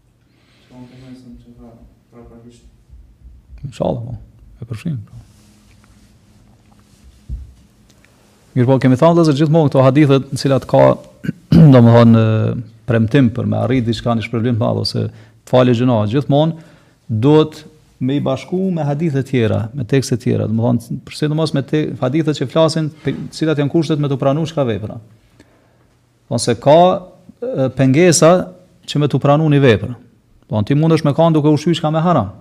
Inshallah, po, e përfshim. Po. Mirëpo, kemi thamë vëllezër gjithmonë këto hadithet në cilat ka, domethënë, premtim për me arrit diçka një shpërblim të madh ose falje gjynahe gjithmonë duhet me i bashku me hadithe tjera, me tekste tjera, domethënë posaçërisht me ato, hadithe që flasin, cilat janë kushtet me t'u pranu çka vepra. Ose ka pengesa që me të pranu një vepër. Thonë ti mundesh me kanë duke ushqy çka me haram.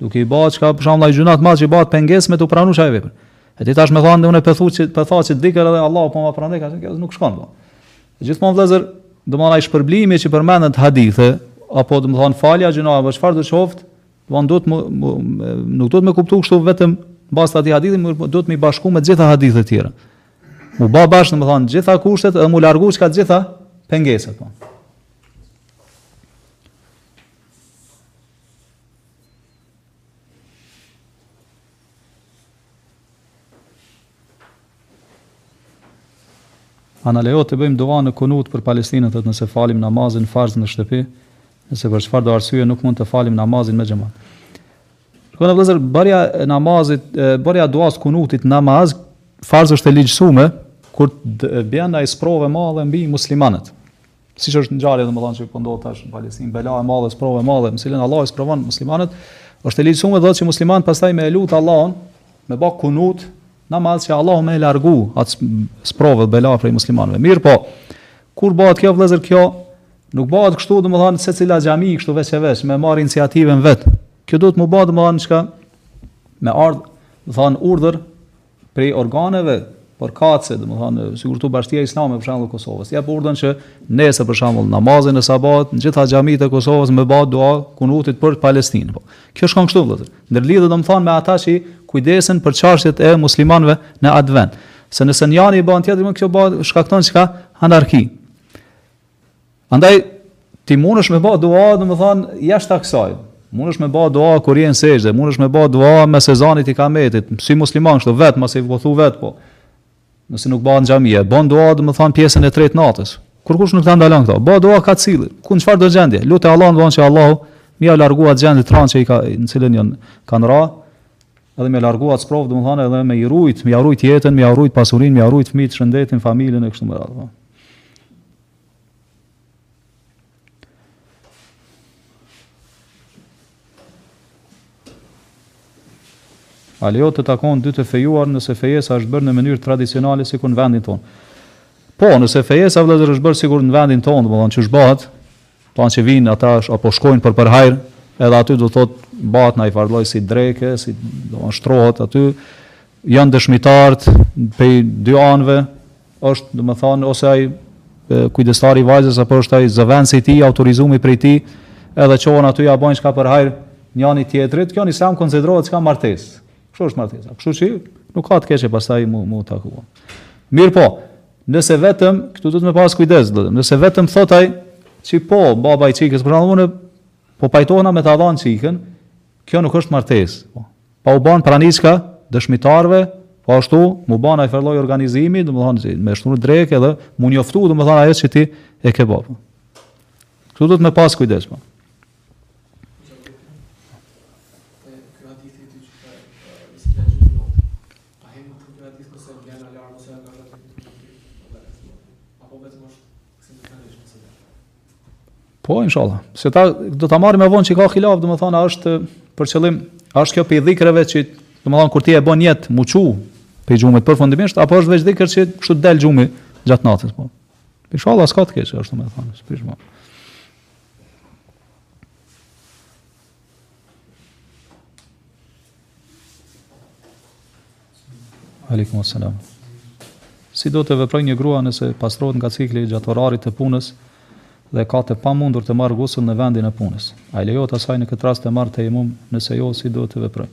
Duke i ba çka për shembull ai gjunat mdha që i bahet penges me të pranu çka vepër. E ti tash me thanë dhe unë e pëthu që të pëtha që të dikër edhe Allah po ma pranu çka kjo nuk shkon. Po. E gjithmonë vllezër, domethanë ai shpërblimi që përmendet hadithe, apo domethanë falja gjunat, apo çfarëdo qoftë, dhe do të më, më, nuk do të me kuptu kështu vetëm baz të atij hadithi, më do të me i bashku me gjitha hadithet tjera. Mu ba bashkë, domethanë, gjitha kushtet dhe mu largu çka gjitha pengeset. Po. A na lejohet të bëjmë dua në kunut për Palestinën nëse falim namazin farz në shtëpi, nëse për çfarëdo arsye nuk mund të falim namazin me xhemat. Shikoni vllezër, bërja e namazit, bërja duas kunutit n'namaz farz është e ligjësume, kur të bjen nji sprovë e madhe mbi muslimanët. Siç është ngjarje domethanë që po ndodh tash në Palestinë, bela e madhe, sprovë e madhe, me cilën Allahu i sprovon muslimanët, është e ligjësume dhe që muslimanët pastaj me e lutë Allahun, me ba kunut n'namaz që Allah me e largu atë sprovë dhe bela prej muslimanëve. Mirëpo, kur bëhet kjo vllezër kjo, Nuk bëhet kështu, domethënë secila xhami kështu veç e veç me marr iniciativën vet. Kjo duhet të bëhet domethënë çka me ardh, domethanë urdhër prej organeve përkatëse, domethanë, sikur te bashkësia islame për shembull e Kosovës, ja po urdhëron që nesër për shembull namazin e sabat në gjitha xhamitë e Kosovës me bë dua kunutit për Palestinë. Po. Kjo shkon kështu vëllazër. Ndërlidhet domthon me ata që kujdesen për çështjet e muslimanëve në atë vend. Se nëse njëri i bën tjetri nuk e bën shkakton çka anarki. Andaj ti mundesh me bë dua, domethënë jashtë kësaj. Mundesh me bë dua kur je në sexhde, mundesh me bë dua mes ezanit ikametit, si musliman kështu vetë, mos e po thu vetë po. Nëse nuk bëhet në xhami, bën dua domethënë pjesën e tretë natës. Kurrkush nuk ta ndalon këtë, bë dua ka cilë, ku në çfarëdo gjendje, lutë Allahun vonë që Allahu me ia largu atë gjendje t'randë që i ka në cilën janë kanë ra, edhe me largu atë sprovë domethënë edhe me i rujt, me ia rujt jetën, me ia rujt pasurinë, me ia rujt fëmijët, shëndetin, familjen e kështu me radhë. Po. A lejohet të takohen dy të fejuar nëse fejesa është bërë në mënyrë tradicionale si kur në vendin tonë? Po, nëse fejesa vëllezër është bërë sikur në vendin tonë, domethanë që ashtu bëhet, pa po që vijnë ata është, apo shkojnë për përhajr, edhe aty domethanë bëhet nji far lloj si drekë, si do shtrohet aty, janë dëshmitarët pej dy anëve, është, domethënë, ose ai kujdestari i vajzës apo është ai zëvendësi i tij, i autorizum prej tij, edhe çohen aty ja bojnë çka për hajr njëri tjetrit, kjo në islam konsiderohet çka martesë. Kështu është martesa. Kështu që nuk ka të keqe pastaj mu mu taku. Mirëpo, nëse vetëm, këtu duhet me pas kujdes, domethënë nëse vetëm thot ai, që po, baba i qikës, për shembull, po pajtohna me ta dhanë qikën, Kjo nuk është martesë. Po. Pa u banë prani çka dëshmitarve, po ashtu, mu banë ai far lloj organizimi, domethënë, si, me shtru drekë dhe mu njoftu, domethënë, ajo që ti e ke bërë. Këtu duhet me pas kujdes, po. Po, inshallah. Se tash do ta marrim më vonë që ka hilaf, domethënë është për qëllim, a është kjo prej dhikreve që domethënë kur ti e bën je tu u çu prej gjumit përfundimisht apo është veç dhikr që kështu t'del gjumi gjatë natës po. Inshallah s'ka të keqe, është domethënë, s'prish më. Aleikum assalam. Si duhet të veprojë një grua nëse pastrohet nga cikli gjatë orarit të punës dhe e ka të pamundur të marrë gusl në vendin e punës? A i lejohet asaj në këtë rast të marrë tejemum nëse jo si duhet të veprojë?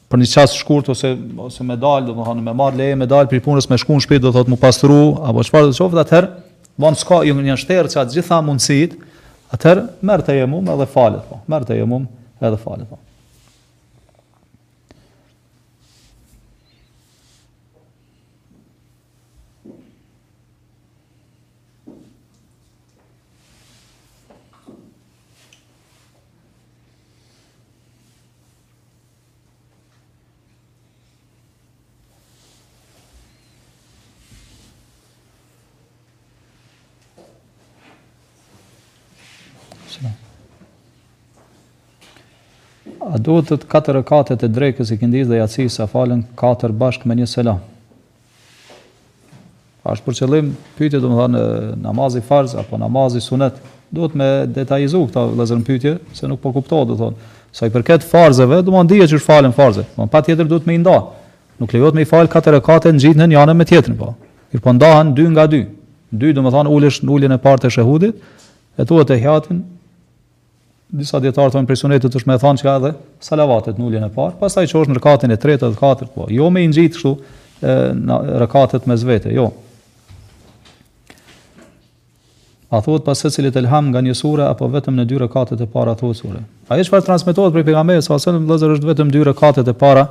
për një çast të shkurt ose ose me dal, domethënë me marr leje, me dal prej punës, me shku n'shpi, domethënë mu pastru apo çfarëdo qoftë, atëherë von ska ju një shterr çka të gjitha mundësitë, atëherë merr tejemum edhe falet, po. Merr tejemum edhe falet, po. A duhet që katër rekatet e drekës, ikindisë dhe jacisë të falen katër bashkë me një selam. A është për qëllim, pytja domethënë namazi farz, apo namazi sunet, duhet me detajizu këtë vëllezër në pytje, se nuk po kupto, domethënë, sa i përket farzeve, domethënë dihet që çysh falen farze, po patjetër duhet me i nda, nuk lejohet me i falë katër rekate ngjitë njanin me tjetrin, po, por ndahen dy nga dy, dy, domethënë, ulesh në uljen e parë teshehudit, e thu etehijatin, disa dijetarë thonë prej sunetit është me i thonë çka edhe salavatet në uljen e parë, pastaj çohesh në rekatin e tretë dhe katërt, po jo me i ngjit kështu rekatet mes vete, jo. A thuhet pas secilit elham nga një sure apo vetëm në dy rekatet e para thuhet sure. Ajo çfarë transmetohet prej pejgamberit alejhi selam vëllezër është vetëm dy rekatet e para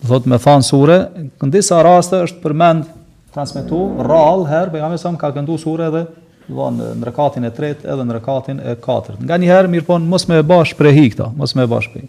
Do thotë me thanë sure, në disa raste është përmend, transmetu rrallë herë pejgamberi s.a.s. ka këndu sure edhe do në rekatin e tretë edhe në rekatin e katërt. Nganjëherë, mirëpo mos me e ba shprehi këta, mos me e ba shprehi.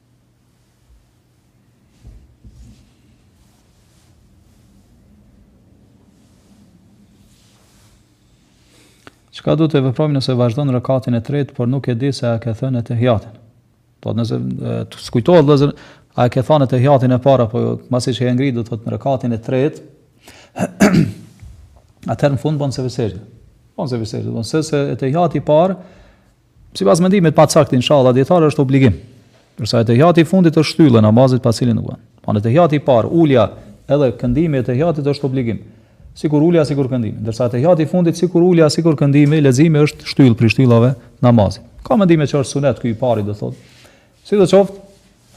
Çka duhet të veprojmë nëse vazhdon rekatin e tretë, por nuk e di se a ke thënë ettehijatin. Po nëse të s'kujtohet vëllezër, a ke thënë ettehijatin e parë, po masi që je ngri do të thotë në rekatin e tretë, atëherë në fund bën sehvi sexhde. Bën sehvi sexhde, bën se se ettehijati i parë, Sipas mendimit ma t'saktë inshallah dijetarëve është obligim. Ndërsa ettehjati i fundit është shtyllë e namazit pa të cilën nuk bën. Po në tehjati i parë ulja edhe këndimi i tehjatit është obligim. Sikur ulja sikur këndimi. Ndërsa tehjati i fundit sikur ulja sikur këndimi, leximi është shtyllë prej shtyllave të namazit. Ka mendime që është sunet ky i pari do thotë. Sido qoftë,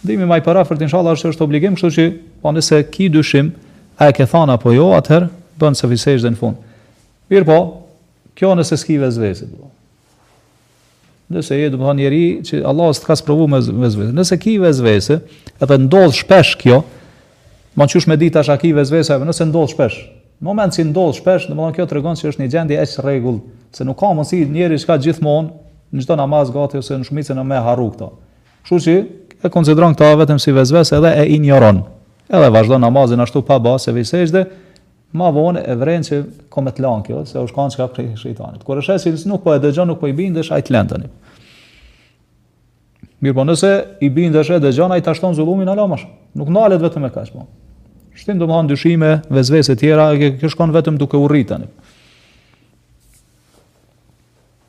mendimi më i fortë inshallah është është obligim, kështu që po nëse ki dyshim, a e ke thënë apo jo, atëherë bën sehvi sexhde në fund. Mirëpo, kjo nëse s'ki vesvese. Nëse je domethënë njeri që Allahu s'të ka sprovu me vesvese. Nëse ki vesvese, edhe ndodh shpesh kjo, ma qysh me ditë tash a ki vesvese apo nëse ndodh shpesh. Në moment që ndodh shpesh, domethënë kjo tregon se është një gjendje e çrregullt, se nuk ka mundësi njeri qeka gjithmonë në çdo namaz gati ose në shumicën e me harru këto. Kështu që e konsideron këta vetëm si vesvese edhe e injoron. Edhe vazhdon namazin ashtu pa ba sehvi sexhde, Ma vonë e vren që ka me të lan kjo, se është kanë prej shejtanit. Kur sheh se nuk po e dëgjon, nuk po i bindesh, ai të len ty. Mirëpo nëse i bindesh e dëgjon, ai ta shton zullumin, ala ma shumë. Nuk nalet vetëm me kaq, po shtin domethënë dyshime, vesvese tjera, kjo shkon vetëm duke u rritë.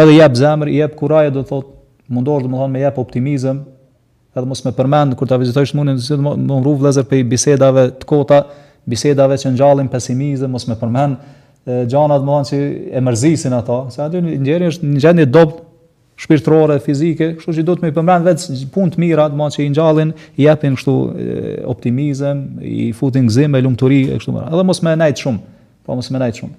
Edhe i jep zemër, i jep kurajë do të thotë, mundohesh domethënë me i jep optimizëm, edhe mos me përmend kur ta vizitosh sëmundjen, se duhet me u ru vëllezër prej bisedave të kota, bisedave që ngjallin pesimizëm, mos me përmend gjëra të mëdha që e mërzisin ata, se aty njeri është në gjendje të dobët shpirtërore, fizike, kështu që duhet me përmend veç punë të mira, do të thotë që i ngjallin, i japin kështu optimizëm, i futin gëzim e lumturi e kështu me radhë. Edhe mos me nejt shumë, po mos me nejt shumë.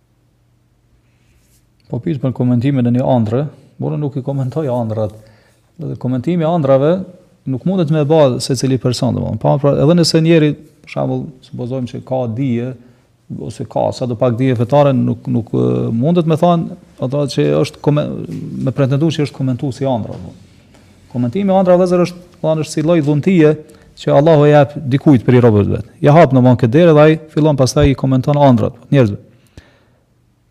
Po pyet për komentimin e një ëndrre, por nuk i komentoj ëndrrat. Dhe komentimi i ëndrrave nuk mundet me bë secili person, domethënë. Po pra, edhe nëse njeri, për shembull, supozojmë që ka dije ose ka sado pak dije fetare, nuk nuk mundet me thanë ata që është kome, me pretenduar që është komentues i ëndrrave. Komentimi i ëndrrave është, thonë, është si lloj dhuntie, që Allahu e jep dikujt prej robve vet. Ia hap domon këtë derë dhe ai fillon pastaj i komenton ëndrrat njerëzve.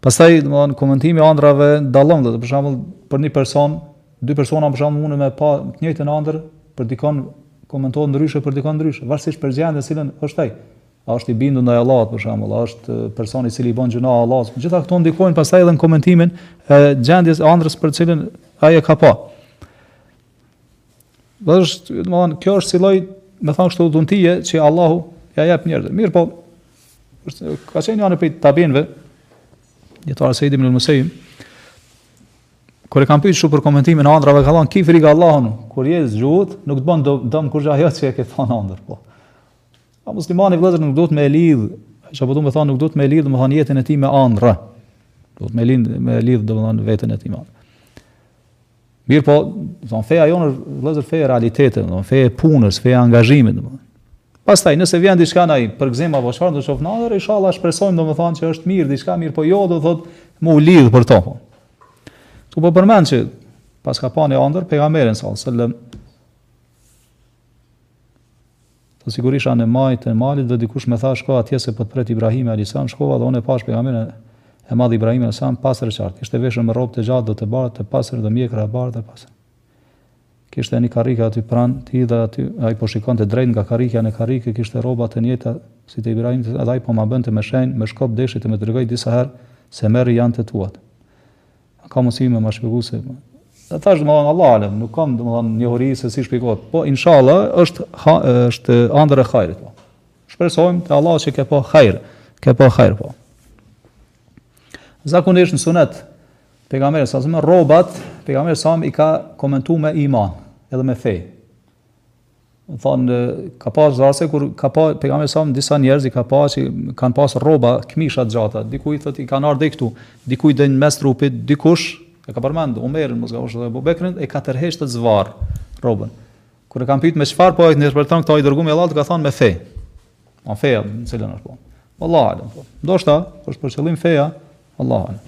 Pastaj domon komentimi i ëndrrave dallon domethënë për shembull për një person, dy persona për shembull mundën me pa të njëjtën ëndërr për dikon komentohet ndryshe për dikon ndryshe, varësisht prej gjendjes në cilën është ai. A është i bindur ndaj Allahut për shembull, a është person i cili i bën gjynah Allahut. Gjithë këto ndikojnë pastaj edhe në komentimin e gjendjes ëndrrës për të cilën ai e ka pa. Dhe është, domethënë, kjo është si lloj, me thënë kështu dhuntie, që Allahu ia jep njerëzve. Mirëpo, është, ka qenë njëni prej tabiinëve, i njohur Seid ibn Musejib, Kur e kanë pyetur shumë për komentimin e ëndrrave, ka thënë kije frikë Allahun, kur je zgjut, nuk të bën dëm kurrë ajo që e ke pa në ëndërr, po. A muslimani vëllazër nuk duhet me e lidh, çfarë po domethënë, nuk duhet me e lidh, domethënë jetën e tij me ëndrra. Duhet me lidh me lidh domethënë veten e tij me. Mirëpo, domethënë feja jonë është vëllazër feja e realitetit, domethënë feja e punës, feja e angazhimit, domethënë. Pastaj nëse vjen diçka naj përgëzim apo çfarë do shoh n'andërr, inshallah shpresojmë domethënë që është mirë diçka, mirëpo jo do të thotë me u lidh për to. Po. Tu po përmend që paska pa në ëndërr pejgamberin sallallahu alajhi wasallam Po sikur isha në majë të malit dhe dikush më tha shko atje se po të pret Ibrahimi alayhis salam, shkova dhe unë e pashë pejgamberin e madh Ibrahim alayhis salam pastër e qartë. Ishte veshur me rrobë të gjatë dhe të bardhë të pastër dhe mjekra e bardhë e pastër. Kishte një karrike aty pranë tij dhe aty ai po shikonte drejt nga karrikja në karrike kishte rroba të njëjta si te Ibrahim, edhe ai po ma bënte me shenjë, me shkop deshi të më tregojë disa herë se merri janë të tuat. Ka mundësi me më shpjegu se Po. Tash domethënë Allah alem, nuk kam domethënë njohuri se si shpjegohet. Po inshallah është ha, është andërr e hajrit. Po. Shpresojmë te Allah që ke pa hajr, ke pa hajr po. Zakonisht në sunet të pejgamberit a.s. rrobat, pejgamberi a.s. i ka komentu me iman, edhe me fe. thonë ka pas raste kur ka pa pejgamberi a.s. disa njerëz i ka pa që kanë pas rroba këmisha të gjata dikujt thotë i kanë ardhur këtu dikujt deri n' mes trupit dikush e ka përmend Umerin mos gabofsha edhe Abu Bekrin e ka tërheq zvarrë rrobën kur e kanë pyet me çfarë po e interpreton këta i dërguar i Allahut ka thonë me fe me fe në cilën është po Allahu alem po ndoshta është për qëllim feja Allahu alem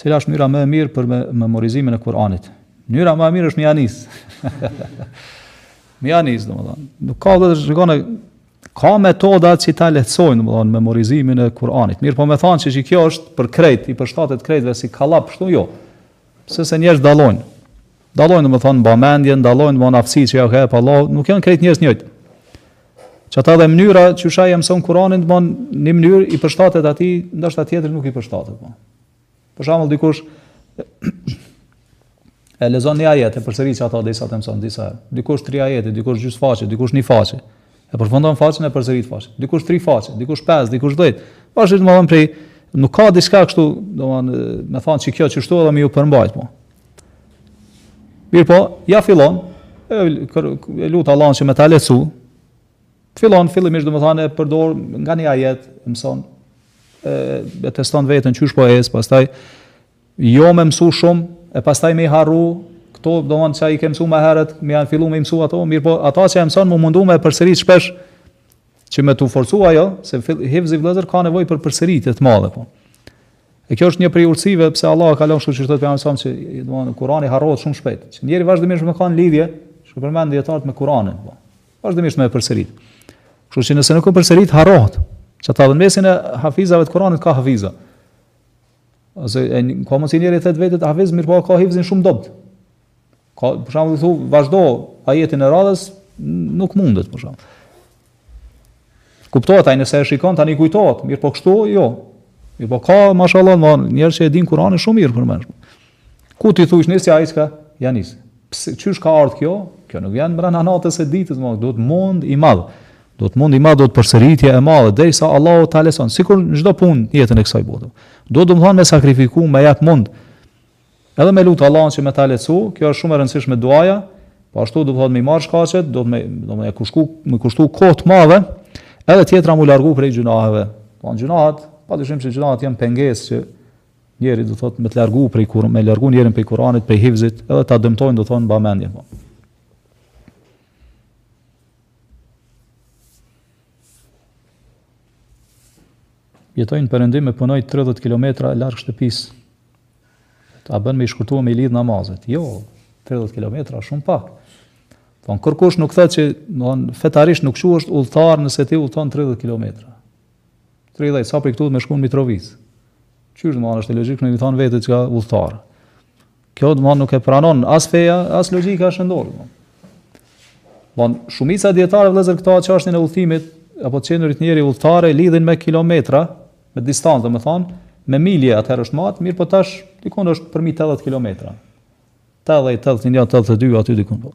Cila është mënyra më e mirë për memorizimin e Kur'anit? Mënyra më e mirë është me ia nis. me ia nis, domethënë. Nuk ka tash shiko ka metoda që ta lehtësojnë domethënë memorizimin e Kur'anit. Mirëpo me thanë që kjo është për krejt, i përshtatet krejtve si kallap, kështu jo. Pse se njerëzit dallojnë. Dallojnë domethënë mbamendjen, dallojnë në aftësi që ja ka jep Allahu, nuk janë krejt njerëz të njëjtë. Qata edhe mënyra qysh ai e mëson Kur'anin domethënë mënyrë i përshtatet atij, ndoshta tjetrit nuk i përshtatet po. Për shembull dikush e lexon një ajet, e përsërit qata derisa të mëson, disa, dikush tri ajete, dikush gjysë faqe, dikush një faqe. E përfundon faqen e përsërit faqen. Dikush tri faqe, dikush pesë, dikush dhjetë. Varet domethënë prej, nuk ka diçka kështu, domethënë, me thanë që kjo qeshtu edhe me iu përmbajt, po. Mirëpo, ja fillon, e, kër, e lut Allahun që me ta lehtësu, fillon, fillimisht domethënë, përdor nga një ajet, mëson, e, e teston vetën, qysh po ec, pastaj, Jo me mësu shumë, e pastaj me i harru, këto domthon ça i ke mësu më herët, me ia fillu me i mësu ato, mirëpo ata që e mëson mu mundu me e përsërit shpesh, që me tu forcu ajo, se hifzi vëllezër ka nevojë për përsëritje të madhe po. E kjo është një prej urtësive pse Allah e ka lënë kështu që thotë pejgamberi sa që domthonë Kurani harrohet shumë shpejt. Që njëri vazhdimisht me kanë lidhje, si kanë përmend dijetarët me Kur'anin, po. Vazhdimisht me e përsërit. Kështu që nëse nuk e përsërit harrohet. Qata edhe në mesin e hafizave të Kur'anit ka hafiza. Ose e ka mësu njeri i thot vetes hafiz mirëpo ka hifzin shumë dobt. Ka për shembull i thu vazhdo ajetin e radhës nuk mundet për shembull. Kuptohet ai nëse e shikon tani kujtohet, mirëpo kështu jo. Mirëpo ka mashallah njerëz që e din Kur'anin shumë mirë përmendsh. Ku ti thuj nis ja ai s'ka ja nis. Pse qysh ka ardhur kjo? Kjo nuk vjen brenda natës së ditës, më duhet mund i madh. Do të mund i madh do të përsëritje të madhe derisa Allahu ta lehtëson, sikur në çdo punë në jetën e kësaj bote. Do të domthon me sakrifiku, me jap mund. Edhe me lut Allahun që me ta lehtësu, kjo është shumë e rëndësishme duaja, po ashtu do të thotë me marr shkaqet, do të me do me kushtu, me kushtu kohë të madhe, edhe tjetra mu largu prej gjynaheve. Po gjynahat, padyshim se gjynahat janë pengesë që Njeri do thot me të largu prej Kur'anit, me largu njerin prej Kur'anit, prej hifzit, edhe ta dëmtojnë do thon mbamendjen. Po. Jetoj në perëndim e punoj 30 kilometra larg shtëpisë. A bën me i shkurtu me i lidh namazet. Jo, 30 kilometra shumë pak. Po kërkosh nuk thotë që, do fetarisht nuk quhesh udhëtar nëse ti udhëton 30 kilometra. Tridhjetë, sa prej këtu me shku në Mitrovicë? Qysh domethënë është e logjikshme mi thon vetes kishe udhëtar. Kjo domethënë nuk e pranon as feja, as logjika e shëndoshë. Domethënë. Von shumica e dijetarëve vëllezër këta çështjen e udhëtimit apo të qenurit njeri udhëtar e lidhin me kilometra, me distancë domethënë, me milje atëherë është mat, mirëpo tash dikun është përmbi 80 kilometra. 80, 81, 82 aty dikun. Po.